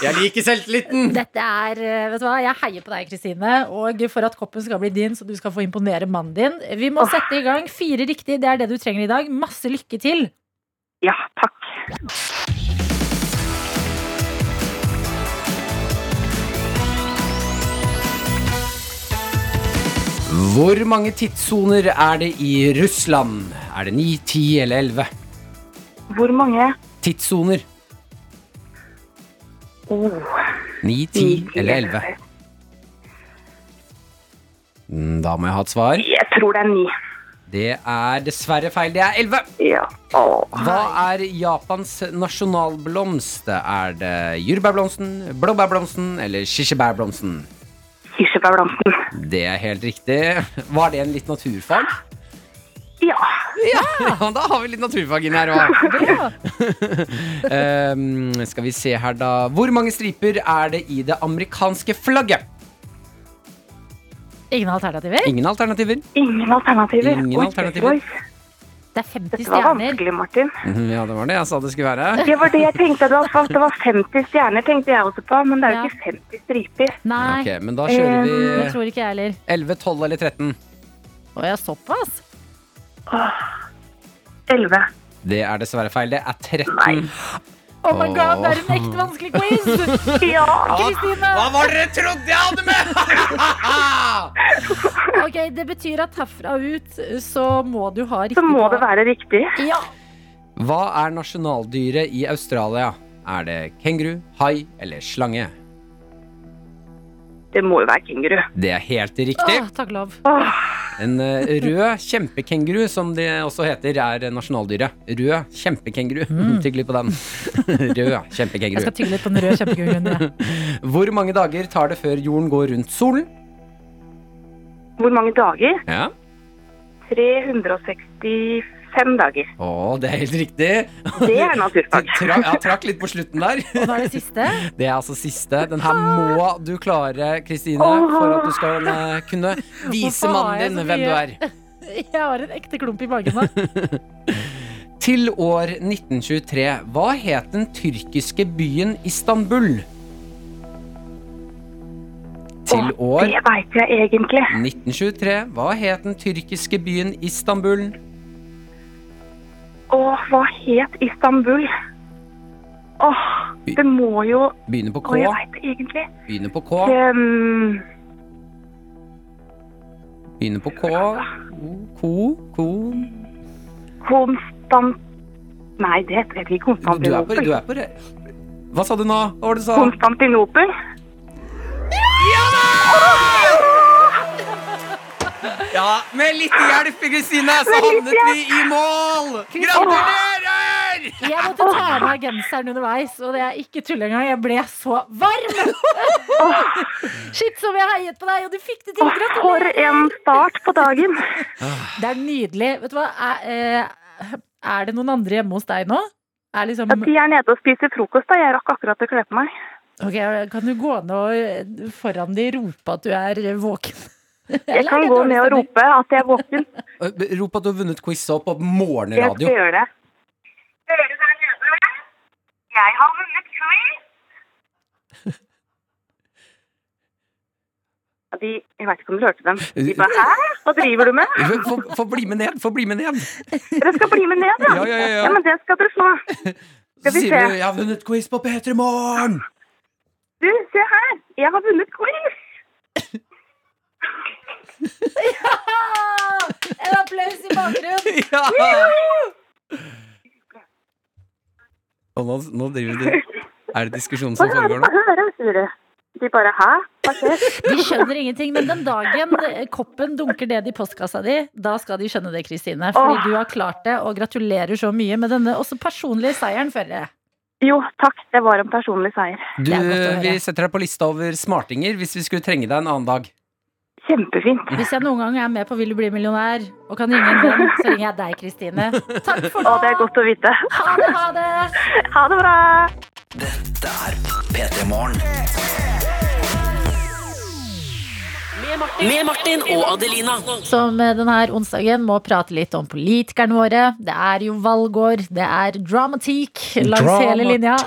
Jeg liker selvtilliten! Dette er, eh, vet du hva, Jeg heier på deg, Kristine. Og for at koppen skal bli din, så du skal få imponere mannen din. Vi må sette i gang. Fire riktig, det er det du trenger i dag. Masse lykke til. ja, takk. Hvor mange tidssoner er det i Russland? Er det 9, 10 eller 11? Hvor mange? Tidssoner. Oh, 9, 10 eller 11? Mm, Da må jeg ha et svar. jeg tror det er ni. Det er dessverre feil. Det er 11. Ja. Oh, Hva er Japans nasjonalblomst? Er det jordbærblomsten, blåbærblomsten eller kirsebærblomsten? Kirsebærblomsten. Det er helt riktig. Var det en litt naturfag? Ja. Ja, da har vi litt naturfag inn her òg. um, skal vi se her, da. Hvor mange striper er det i det amerikanske flagget? Ingen alternativer? Ingen alternativer. Ingen alternativer. Ingen Oi, alternativer. Det er 50 Dette var stjerner. vanskelig, Martin. Mhm, Ja, det var det jeg sa det skulle være. Det var det jeg tenkte. Det var, det var 50 stjerner, tenkte jeg også på. Men det er jo Ja. ikke 50 striper. Nei, Okay, Men da kjører det vi tror ikke jeg heller. 11, 12 eller 13. Å ja, såpass? Åh, 11. Det er dessverre feil. Det er 13. Nei. Oh my god, det er en ekte vanskelig quiz! Ja. Kristine! Hva var det dere trodde jeg hadde med?! Ok, Det betyr at herfra ut så må du ha riktig Så må det være riktig. Ja, Hva er nasjonaldyret i Australia? Er det kenguru, hai eller slange? Det må jo være kenguru. Det er helt riktig. Åh, takk lov. En eh, rød kjempekenguru, som det også heter, er nasjonaldyret. Rød kjempekenguru. Tygg litt på den. rød kjempekenguru. Jeg skal tygge litt på den røde kjempekenguruen. Ja. Hvor mange dager tar det før jorden går rundt solen? Hvor mange dager? Ja. 365 dager. Å, det er helt riktig. Det er naturfag. Tra ja, trakk litt på slutten der. Og da er det siste. Det er altså siste. Den her må du klare, Kristine, for at du skal eh, kunne vise mannen din hvem du er. Jeg har en ekte klump i magen nå. Til år 1923, hva het den tyrkiske byen Istanbul? Til år Det veit jeg egentlig. 1923, hva het den tyrkiske byen Istanbul? Åh, hva het Istanbul? Åh, det må jo Begynner på K. Åh, jeg veit det egentlig. Begynner på K. Um, Begynner på K. Ko. Ko. Konstant... Nei, det heter ikke Du er på, du er på Hva sa du nå? Hva var det du sa? Konstantinopel? Ja, med litt hjelp, Kristine, så havnet vi i mål! Gratulerer! Jeg måtte ta av meg genseren underveis, og det er ikke tull engang. Jeg ble så varm! Shit, som jeg heiet på deg, og du fikk det til. Gratulerer! for en start på dagen. Det er nydelig. Vet du hva? Er, eh, er det noen andre hjemme hos deg nå? Er liksom, Ja, de er nede og spiser frokost. da. Jeg rakk akkurat å kle på meg. Ok, Kan du gå ned og eh, foran de rope at du er våken? Jeg kan gå ned og rope at jeg er våken. Eh, Rop at du har vunnet quiz opp på Jeg skal gjøre det. Dere der nede, jeg har vunnet quiz. De, jeg vet ikke om du hørte dem. De bare 'hæ, hva driver du med?' Få få bli med ned, få bli med ned. Dere skal bli med ned, ja? Ja, ja, ja, ja. men det skal dere få. Så Skal vi sier du 'jeg har vunnet quiz på P3 Morgen'. Du, se her. Jeg har vunnet quiz. En applaus i bakgrunnen! Ja! Og nå, nå driver du Er det diskusjonen som foregår nå? de. Bare 'hæ, hva skjer?' De skjønner ingenting, men den dagen koppen dunker ned i postkassa di, da skal de skjønne det, Kristine. Fordi Åh. du har klart det, og gratulerer så mye med denne også personlige seieren, føler jeg. Jo, takk. Det var en personlig seier. Du, vi setter deg på lista over smartinger hvis vi skulle trenge deg en annen dag. Kjempefint. Hvis jeg noen gang er med på Vil du bli millionær og kan ringe en venn, så ringer jeg deg, Kristine. Takk for Å, det er godt å vite. Ha det, ha det! Ha det bra. Dette er P3 Morgen. Med Martin og Adelina. Som eh, denne onsdagen må prate litt om politikerne våre. Det er jo valgår, det er dramatikk langs hele linja.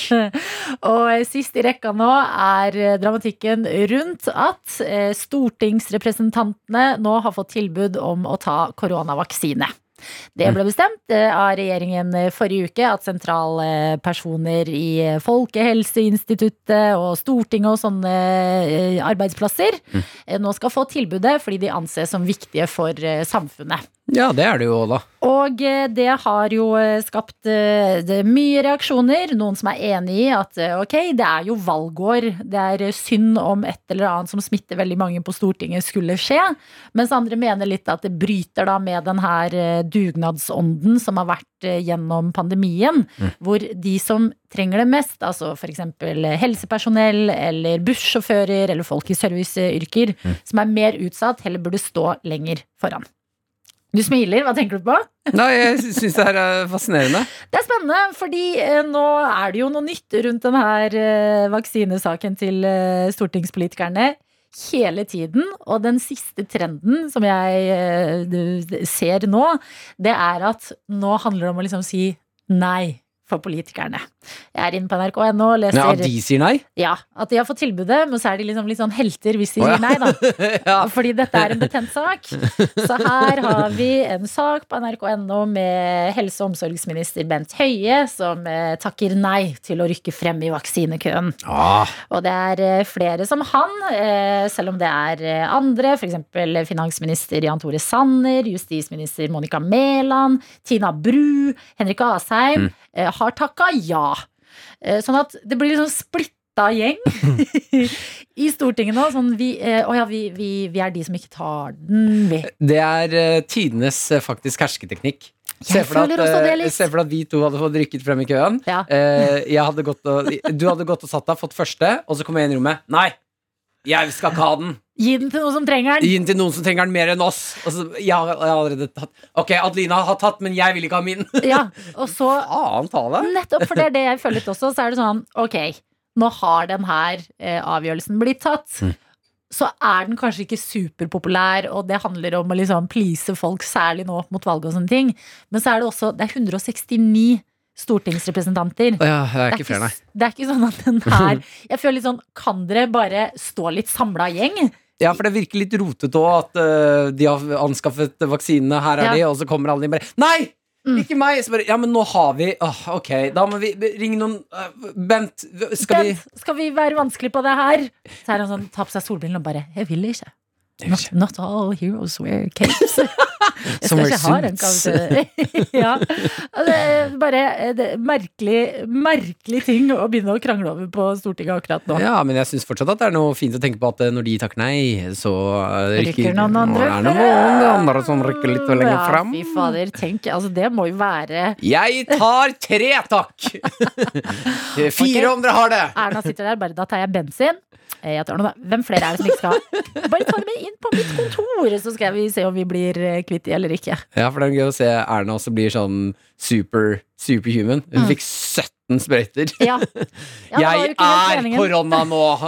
Og eh, sist i rekka nå er eh, dramatikken rundt at stortingsrepresentantene nå har fått tilbud om å ta koronavaksine. Det ble bestemt eh, av regjeringen eh, forrige uke at sentrale personer i eh, Folkehelseinstituttet og Stortinget og sånne eh, arbeidsplasser mm. nå skal få tilbudet fordi de anses som viktige for eh, samfunnet. Ja, det er det jo, da. Og eh, det har jo eh, skapt eh, det mye reaksjoner. Noen som er enig i at ok, det er jo valgår. Det er synd om et eller annet som smitter veldig mange på Stortinget skulle skje. Mens andre mener litt at det bryter da med den her dugnadsånden som har vært gjennom pandemien. Hvor de som trenger det mest, altså f.eks. helsepersonell eller bussjåfører eller folk i serviceyrker, som er mer utsatt, heller burde stå lenger foran. Du smiler, hva tenker du på? Nei, jeg syns det her er fascinerende. Det er spennende, fordi eh, nå er det jo noe nytt rundt denne eh, vaksinesaken til eh, stortingspolitikerne hele tiden. Og den siste trenden som jeg ser nå, det er at nå handler det om å liksom si nei for politikerne. Jeg er inne på nrk.no og leser at de sier nei? ja, at de har fått tilbudet, men så er de liksom litt sånn helter hvis de sier nei, da. Ja. Fordi dette er en betent sak. Så her har vi en sak på nrk.no med helse- og omsorgsminister Bent Høie som eh, takker nei til å rykke frem i vaksinekøen. Ah, Og det er eh, flere som han, eh, selv om det er andre. F.eks. finansminister Jan Tore Sanner, justisminister Monica Mæland, Tina Bru, Henrik Asheim mm. har takka ja. Eh, Sånn at det blir liksom splitta gjeng i Stortinget nå. Sånn vi, eh, å ja, vi, vi, vi er de som ikke tar den, vi. det er eh, tidenes faktisk hersketeknikk. Se for, at, se for deg at vi to hadde fått rykket frem i køen. Ja. Jeg hadde gått og, du hadde gått og satt deg, fått første, og så kommer jeg inn i rommet. Nei! Jeg skal ikke ha den! Gi den til noen som trenger den. Gi den til noen som trenger den mer enn oss. Altså, jeg, har, jeg har allerede tatt Ok, Adelina har tatt, men jeg vil ikke ha min. Ja, og så Faen ta det. Nettopp, for det er det jeg føler litt også. Så er det sånn, ok, nå har den her eh, avgjørelsen blitt tatt. Så er den kanskje ikke superpopulær, og det handler om å liksom please folk, særlig nå opp mot valget og sånne ting. Men så er det også Det er 169 stortingsrepresentanter. Ja, det er Det ikke flere, det er ikke sånn at den her Jeg føler litt sånn Kan dere bare stå litt samla gjeng? Ja, for det virker litt rotete òg, at uh, de har anskaffet vaksinene, her er Ja. de, og så kommer alle de bare Nei! Mm. Ikke meg! Så bare, ja, men nå har vi oh, Ok, da må vi ringe noen uh, Bent, skal vi skal vi være vanskelig på det her? Så er han sånn, tar på seg solbrillene og bare Jeg vil ikke. Not, not all heroes wear capes. Jeg Som skal ikke ha den kanskje. ja. Det er bare det er merkelig, merkelig ting å begynne å krangle over på Stortinget akkurat nå. Ja, men jeg syns fortsatt at det er noe fint å tenke på at eh, når de takker nei, så rykker, Rykker noen andre er det noen andre som rykker litt lenger Ja, fram. fy fader, tenk, altså det må jo være Jeg tar tre, takk! Fire om dere har det! Erna sitter der, bare da tar jeg bensin. Eh, Jeg tar noe, da. Hvem flere er det som ikke skal ha? Bare ta det med inn på mitt kontor, så skal vi se om vi blir eh, kvitt de eller ikke. Ja, for det er gøy å se Erna også blir sånn super superhuman. Hun Mm. Fikk 17 sprøyter. Ja. Ja, jeg er korona nå!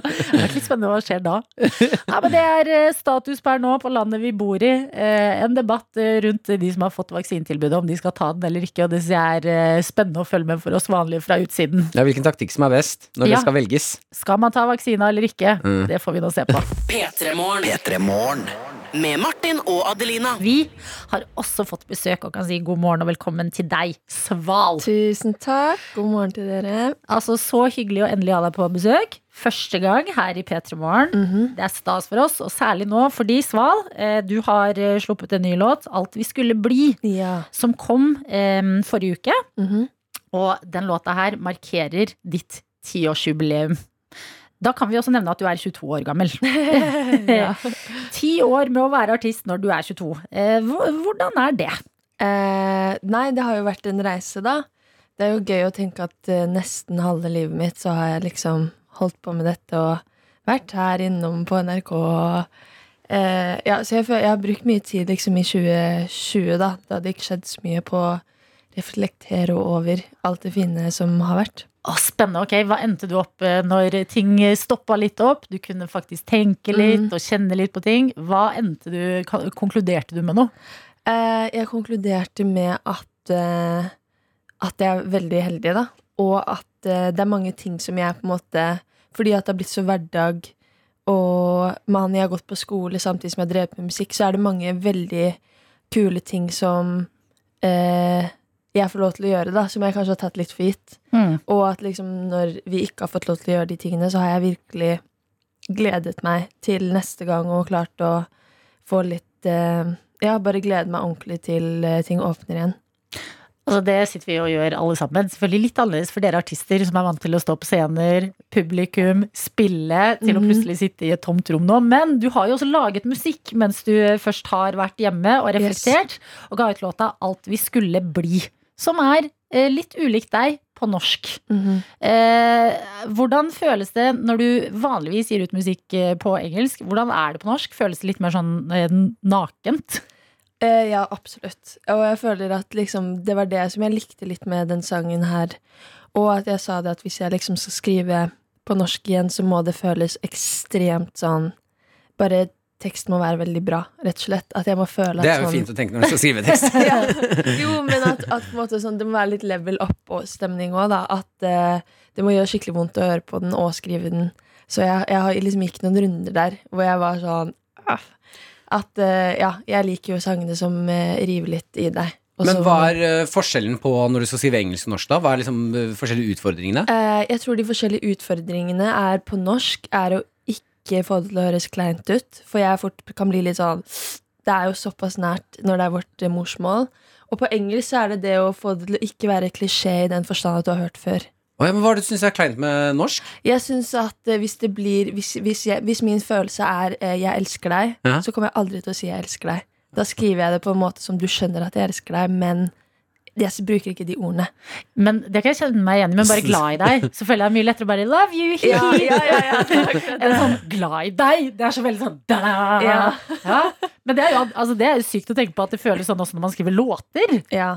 Det er litt spennende hva skjer da. Ja, men det er eh, status per nå på landet vi bor i. Eh, En debatt eh, rundt de som har fått vaksinetilbudet, om de skal ta den eller ikke. Og det er spennende å følge med for oss vanlige fra utsiden. Ja, hvilken taktikk som er best når Ja. det skal velges. Skal man ta vaksina eller ikke? Mm. Det får vi nå se på. P3 Morgen. P3 Morgen. Med Martin og Adelina. Vi har også fått besøk og kan si god morgen og velkommen til deg, Sval. Tusen takk. God morgen til dere. Altså Så hyggelig å endelig ha deg på besøk. Første gang her i P3 Morgen. Mhm. Det er stas for oss, og særlig nå fordi, Sval, eh, du har eh, sluppet en ny låt, 'Alt vi skulle bli', Ja. som kom um, forrige uke. Mhm. Og den låta her markerer ditt tiårsjubileum. Da kan vi også nevne at du er 22 år gammel. Ti år med å være artist når du er 22. Eh, hvordan er det? Eh, nei, det har jo vært en reise, da. Det er jo gøy å tenke at eh, nesten halve livet mitt så har jeg liksom holdt på med dette og vært her innom på NRK. Og, eh, ja, så jeg, jeg har brukt mye tid liksom i 2020, da. Da hadde ikke skjedd så mye på å reflektere over alt det fine som har vært. Å, spennende. ok, Hva endte du opp eh, når ting stoppa litt opp? Du kunne faktisk tenke litt Mm. og kjenne litt på ting. Hva endte du, konkluderte du med nå? Eh, jeg konkluderte med at, eh, at jeg er veldig heldig, da. Og at eh, det er mange ting som jeg på en måte Fordi at det har blitt så hverdag, og man, jeg har gått på skole samtidig som jeg har drevet med musikk, så er det mange veldig kule ting som eh, jeg får lov til å gjøre, da, som jeg kanskje har tatt litt for gitt. Og at liksom når vi ikke har fått lov til å gjøre de tingene, så har jeg virkelig gledet meg til neste gang og klart å få litt eh, Ja, bare glede meg ordentlig til eh, ting åpner igjen. Altså Det sitter vi og gjør alle sammen. Selvfølgelig litt annerledes for dere artister som er vant til å stå på scener, publikum, spille, til å Mhm. plutselig sitte i et tomt rom nå. Men du har jo også laget musikk mens du først har vært hjemme og reflektert, og ga ut låta 'Alt vi skulle bli', som er eh, litt ulikt deg på norsk. Mhm. Eh, hvordan føles det når du vanligvis gir ut musikk eh, på engelsk? Hvordan er det på norsk? Føles det litt mer sånn eh, nakent? Eh, ja, absolutt. Og jeg føler at liksom, det var det som jeg likte litt med den sangen her. Og at jeg sa det at hvis jeg liksom skal skrive på norsk igjen, så må det føles ekstremt sånn Bare teksten må være veldig bra, rett og slett. At jeg må føle at Det er jo sånn, fint å tenke når du skal skrive tekst. ja. Jo, men at, at måte sånn, det må være litt level up-stemning òg, da. At eh, det må gjøre skikkelig vondt å høre på den og skrive den. Så jeg, jeg har liksom gikk noen runder der hvor jeg var sånn «Aff». At eh, ja, jeg liker jo sangene som eh, river litt i deg. Men hva er eh, forskjellen på når du skal skrive engelsk og norsk, da? Hva er liksom eh, forskjellige utfordringene? Eh, jeg tror de forskjellige utfordringene er på norsk er å ikke få det til å høres kleint ut. For jeg fort kan bli litt sånn Det er jo såpass nært når det er vårt eh, morsmål. Og på engelsk så er det det å få det til å ikke være klisjé i den forstand at du har hørt før. Oh, ja, men Hva er det du syns er kleint med norsk? Jeg synes at eh, hvis det blir Hvis, hvis, jeg, hvis min følelse er eh, 'jeg elsker deg', Ja. så kommer jeg aldri til å si 'jeg elsker deg'. Da skriver jeg det på en måte som du skjønner at jeg elsker deg, men jeg bruker ikke de ordene. Men det kan jeg kjenne meg igjen i, men bare glad i deg. Så føler jeg mye lettere å bare love you. Ja, ja, ja, ja. Enn sånn glad i deg. Det er så veldig sånn da. Ja. Ja. Men det er jo altså, det er jo sykt å tenke på at det føles sånn også når man skriver låter. ja.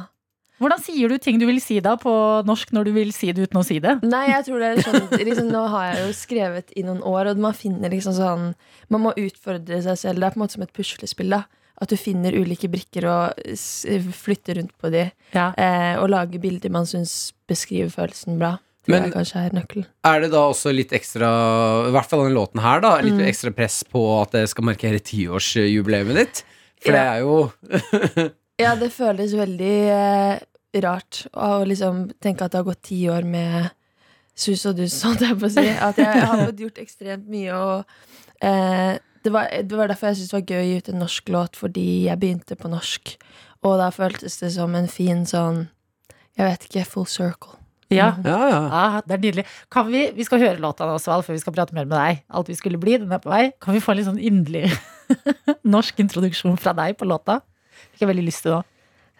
Hvordan sier du ting du vil si da på norsk når du vil si det uten å si det? Nei, jeg tror det er sånn liksom, Nå har jeg jo skrevet i noen år, og man finner liksom sånn Man må utfordre seg selv. Det er på en måte som et puslespill. da At du finner ulike brikker og flytter rundt på de. Ja. Eh, og lager bilder man syns beskriver følelsen bra. Tror Men- jeg kanskje er nøkkelen. Er det da også litt ekstra, i hvert fall den låten her, da, litt Mm. ekstra press på at det skal markere tiårsjubileet ditt? For det er jo Ja, det føles veldig eh, rart å liksom tenke at det har gått ti år med sus og dus, holdt jeg på å si. At jeg, jeg har fått gjort ekstremt mye, og eh, det, var, det var derfor jeg syntes det var gøy å gi ut en norsk låt, fordi jeg begynte på norsk. Og da føltes det som en fin sånn Jeg vet ikke, full circle. Ja. Ja, ja. Ah, det er nydelig. Kan vi, vi skal høre låta nå, Sval, før vi skal prate mer med deg. Alt vi skulle bli, den er på vei. Kan vi få en litt sånn inderlig norsk introduksjon fra deg på låta? Fikk jeg veldig lyst til nå.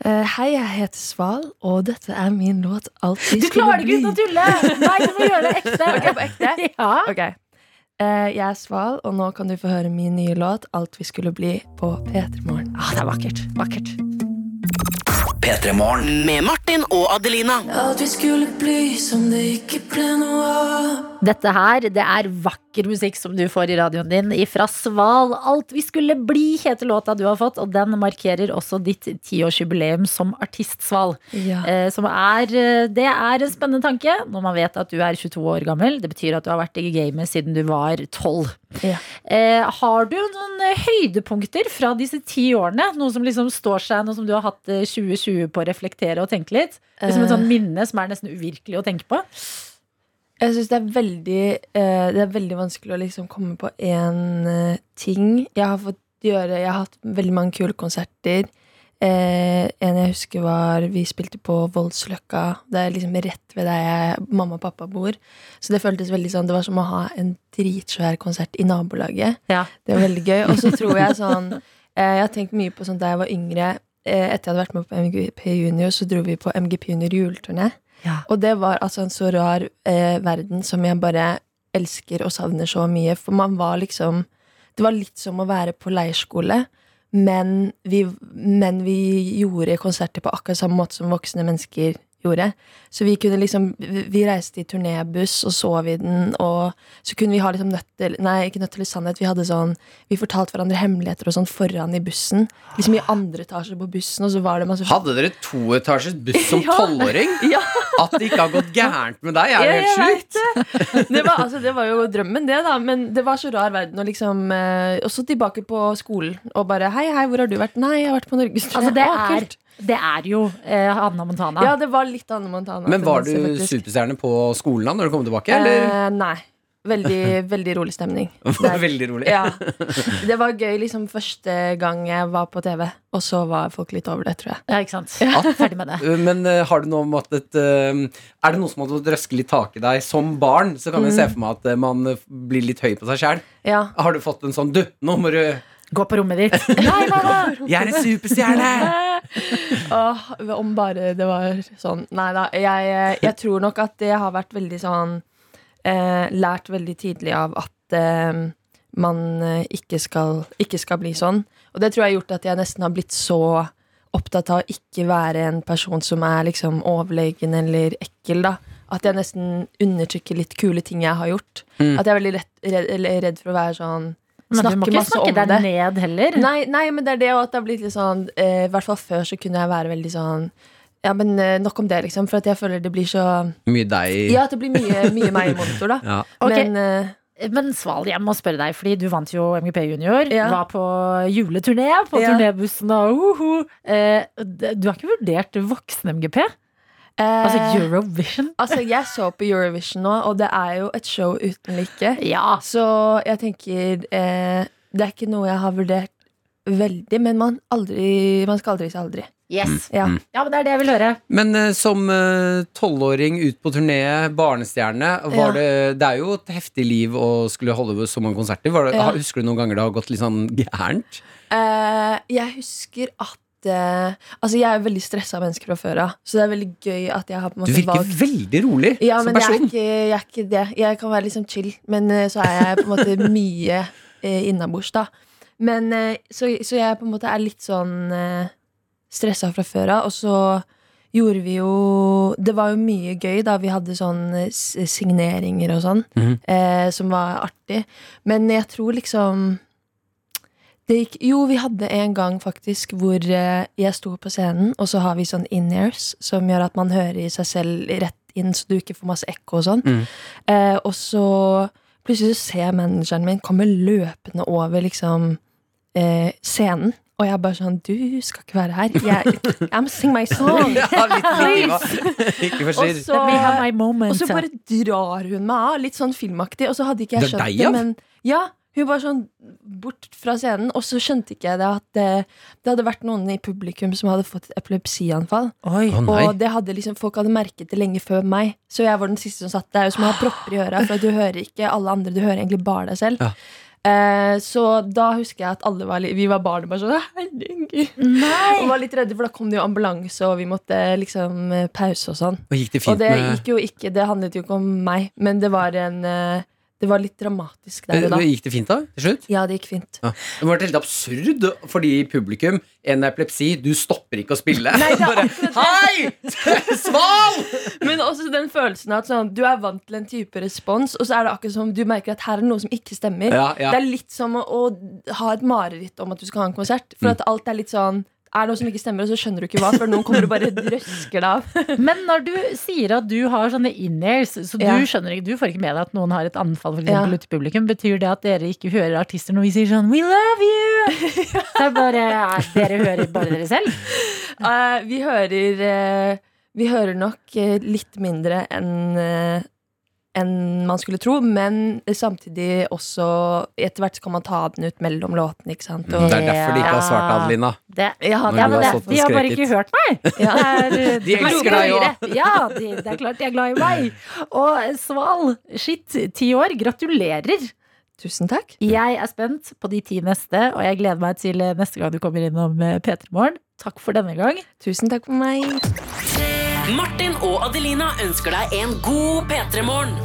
Uh, hei, jeg heter Sval, og dette er min låt Alt vi skulle bli'. Du klarer ikke uten å tulle! Nei, du må gjøre det ekte. Ok, på ekte? Ja. Ok. Eh, jeg er Sval, og nå kan du få høre min nye låt Alt vi skulle bli på P3 Morgen. Ah, det er vakkert. Vakkert. P3 Morgen. Med Martin og Adelina. Alt vi skulle bli som det ikke ble noe av. Dette her, det er vakker musikk som du får i radioen din ifra Sval. Alt vi skulle bli, heter låta du har fått, og den markerer også ditt tiårsjubileum som artist, Sval. Ja. Eh, som er, eh, det er en spennende tanke når man vet at du er 22 år gammel. Det betyr at du har vært i gamet siden du var 12. Ja. Eh, har du noen eh, høydepunkter fra disse ti årene? Noe som liksom står seg, noe som du har hatt eh, 2020 på å reflektere og tenke litt? Liksom et Eh. sånt minne som er nesten uvirkelig å tenke på? Jeg syns det eh, Det er veldig vanskelig å liksom komme på én eh, ting. Jeg har fått gjøre Jeg har hatt veldig mange kule konserter. Eh, en jeg husker var Vi spilte på Voldsløkka. Det er liksom rett ved der jeg, mamma og pappa bor. Så det føltes veldig sånn Det var som å ha en dritsvær konsert i nabolaget. Ja. Det var veldig gøy. Og så tror jeg sånn eh, Jeg har tenkt mye på sånn da jeg var yngre. Eh, etter jeg hadde vært med på MGP Junior, så dro vi på MGP Junior juleturné. Og det var altså en så rar eh, verden som jeg bare elsker og savner så mye. For man var liksom Det var litt som å være på leirskole, men vi, men vi gjorde konserter på akkurat samme måte som voksne mennesker gjorde. Så vi kunne liksom Vi reiste i turnébuss og sov i den, og så kunne vi ha liksom nødt til Nei, ikke nødt til sannhet. Vi hadde sånn Vi fortalte hverandre hemmeligheter og sånn foran i bussen. Liksom i andre etasje på bussen, og så var det masse Hadde dere toetasjes buss som tolvåring? Ja. At det ikke har gått gærent med deg, er jo Ja, helt sjukt. det. Det var, altså, det var jo drømmen, det, da. Men det var så rar verden. Og liksom, eh, også tilbake på skolen og bare Hei, hei, hvor har du vært? Nei, jeg har vært på Norgesturné. Altså, det, er, kult. Det er jo eh, Hanna Montana. Ja, det var litt Anna Montana. Men var du superstjerne på skolen da når du kom tilbake, eller? Eh, nei. Veldig, veldig rolig stemning. Det Det var veldig rolig. ja. Det var gøy liksom første gang jeg var på TV, og så var folk litt over det, tror jeg. Ja, ikke sant? Ja. Ferdig med det. Uh, Men uh, har du noe måttet uh, Er det noe som har røske litt tak i deg som barn? Så kan jeg Mm. se for meg at uh, man blir litt høy på seg sjæl. Ja. Har du fått en sånn Du, nå må du Gå på rommet ditt. Nei, mamma! Jeg er en superstjerne! Åh, om bare det var sånn Nei da. Jeg, jeg tror nok at det har vært veldig sånn eh, Lært veldig tidlig av at eh, man eh, ikke skal, ikke skal bli sånn. Og det tror jeg har gjort at jeg nesten har blitt så opptatt av å ikke være en person som er liksom overlegen eller ekkel, da. At jeg nesten undertrykker litt kule ting jeg har gjort. Mm. At jeg er veldig redd, redd, redd for å være sånn snakke ikke masse snakke om deg det. ned heller. Nei, nei, men det er det at det har blitt litt sånn eh, I hvert fall før så kunne jeg være veldig sånn Ja, men eh, nok om det, liksom. For at jeg føler det blir så Mye deg. Ja, at det blir mye, mye meg i monitor, da. Ja. okay. Men eh, Men Sval, jeg må spørre deg, fordi du vant jo MGP Junior. Ja. Var på juleturné på Ja. turnébussen og uh, d- du har ikke vurdert voksen-MGP? Altså eh, Eurovision? Altså, jeg så på Eurovision nå, og det er jo et show uten like. Ja. Så jeg tenker eh, Det er ikke noe jeg har vurdert veldig, men man, aldri, man skal aldri si aldri. Yes. Ja. Mm. Ja, men det er det jeg vil høre. Men uh, som tolvåring uh, ut på turné, barnestjerne, var Ja. det, det er jo et heftig liv å skulle holde så mange konserter. Var det, Ja. Husker du noen ganger det har gått litt sånn gærent? Uh, jeg husker at eh, Altså, jeg er jo veldig stressa menneske fra før av, så det er veldig gøy at jeg har på en Du virker valgt veldig rolig ja, som men jeg er, ikke, jeg er ikke det. Jeg kan være sånn chill, men uh, så er jeg på en måte mye uh, innabords, da. Men uh, så, så jeg på en måte er litt sånn uh, stressa fra før av, og så gjorde vi jo Det var jo mye gøy da vi hadde sånn signeringer og sånn, Mhm. eh, som var artig. Men jeg tror liksom gikk, jo, vi hadde en gang faktisk hvor eh, jeg sto på scenen, og så har vi sånn in-ears som gjør at man hører seg selv rett inn, så du ikke får masse ekko og sånn. Mm. Eh, og så plutselig så ser jeg manageren min komme løpende over liksom eh, scenen. Og jeg er bare sånn Du skal ikke være her. Jeg, I'm sing my song. Ja. Ikke Og forstyrr. moment. og så bare drar hun meg av, litt sånn filmaktig. Og så hadde ikke jeg skjønt det, men ja, hun var sånn bort fra scenen. Og så skjønte ikke jeg det at det, det hadde vært noen i publikum som hadde fått et epilepsianfall. Oi. Oh. Og det hadde liksom, folk hadde merket det lenge før meg. Så jeg var den siste som satt der. Er som å ha propper i øra, for du hører ikke alle andre, du hører egentlig bare deg selv. Ja. Eh, så da husker jeg at alle var, litt, vi var barn og bare sånn Herregud. Nei! Og var litt redde, for da kom det jo ambulanse, og vi måtte liksom eh, pause og sånn. Og gikk det Og det gikk jo ikke, det handlet jo ikke om meg, men det var en eh, Det var litt dramatisk der og da. Eh, Gikk det fint da, til slutt? Ja, det gikk fint. Ja. Det var helt absurd, fordi publikum, en epilepsi, du stopper ikke å spille. Nei, Bare, Hei! Sval! Men også den følelsen av at sånn, du er vant til en type respons, og så er det akkurat som du merker at her er det noe som ikke stemmer. Ja, ja. Det er litt som å, å ha et mareritt om at du skal ha en konsert. For Mm. at alt er litt sånn er noe som ikke stemmer, og så skjønner du ikke hva, før noen kommer og bare røsker deg av. Men når du sier at du har sånne in-airs, så du Ja. skjønner ikke, du får ikke med deg at noen har et anfall for Ja. eksempel, ute i publikum, betyr det at dere ikke hører artister når vi sier sånn We love you! Så er bare, er, dere hører bare dere selv? Uh, vi hører uh, Vi hører nok eh, litt mindre enn eh, enn man skulle tro, men samtidig også Etter hvert så kan man ta den ut mellom låtene, ikke sant. Og, Det er derfor de ikke har svart, Adelina. Det, ja, Når ja, du har det, de har bare ikke hørt meg. Ja. Det er, De elsker deg roper. Ja, de, det er klart de er glad i meg. Og Sval, shit, ti år. Gratulerer. Tusen takk. Jeg er spent på de ti neste, og jeg gleder meg til neste gang du kommer innom eh, P3 Morgen. Takk for denne gang. Tusen takk for meg. Martin og Adelina ønsker deg en god P3-morgen.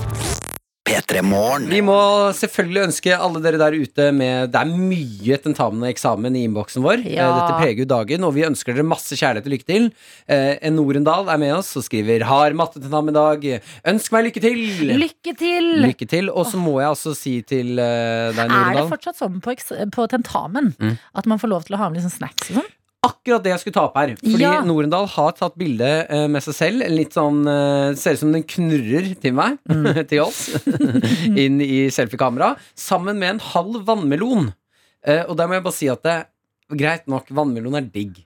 P3 Morgen. Vi må selvfølgelig ønske alle dere der ute med Det er mye tentamen og eksamen i innboksen vår. Ja. Eh, Dette preger jo dagen, og vi ønsker dere masse kjærlighet og lykke til. Eh, En Norendal er med oss og skriver 'Har mattetentamen i dag'. Ønsk meg lykke til! Lykke til! Lykke til. Og så må jeg også si til deg, Norendal Er det fortsatt sånn på, på tentamen Mm. at man får lov til å ha med liksom snacks og sånn? Akkurat det jeg skulle ta opp her. Fordi Ja. Norendal har tatt bilde eh, med seg selv. Litt sånn eh, Ser ut som den knurrer til meg, til oss, inn i selfiekamera. Sammen med en halv vannmelon. Eh, og der må jeg bare si at det, greit nok, vannmelon er digg.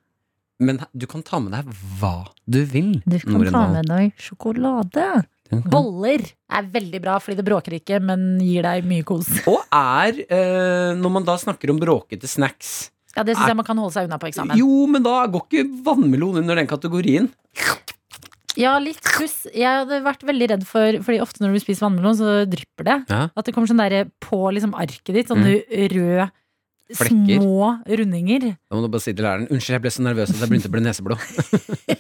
Men du kan ta med deg hva du vil. Du kan ta med deg sjokolade. Boller er veldig bra, fordi det bråker ikke, men gir deg mye kos. Og er, når man da snakker om bråkete snacks Ja, Det syns jeg man kan holde seg unna på eksamen. Jo, men da går ikke vannmelon under den kategorien. Ja, litt pluss. Jeg hadde vært veldig redd for Fordi ofte når du spiser vannmelon, så drypper det. Ja. At det kommer sånn der på liksom arket ditt, sånne røde Flekker. små rundinger. Da må du bare si til læreren Unnskyld, jeg ble så nervøs at jeg begynte å bli neseblod.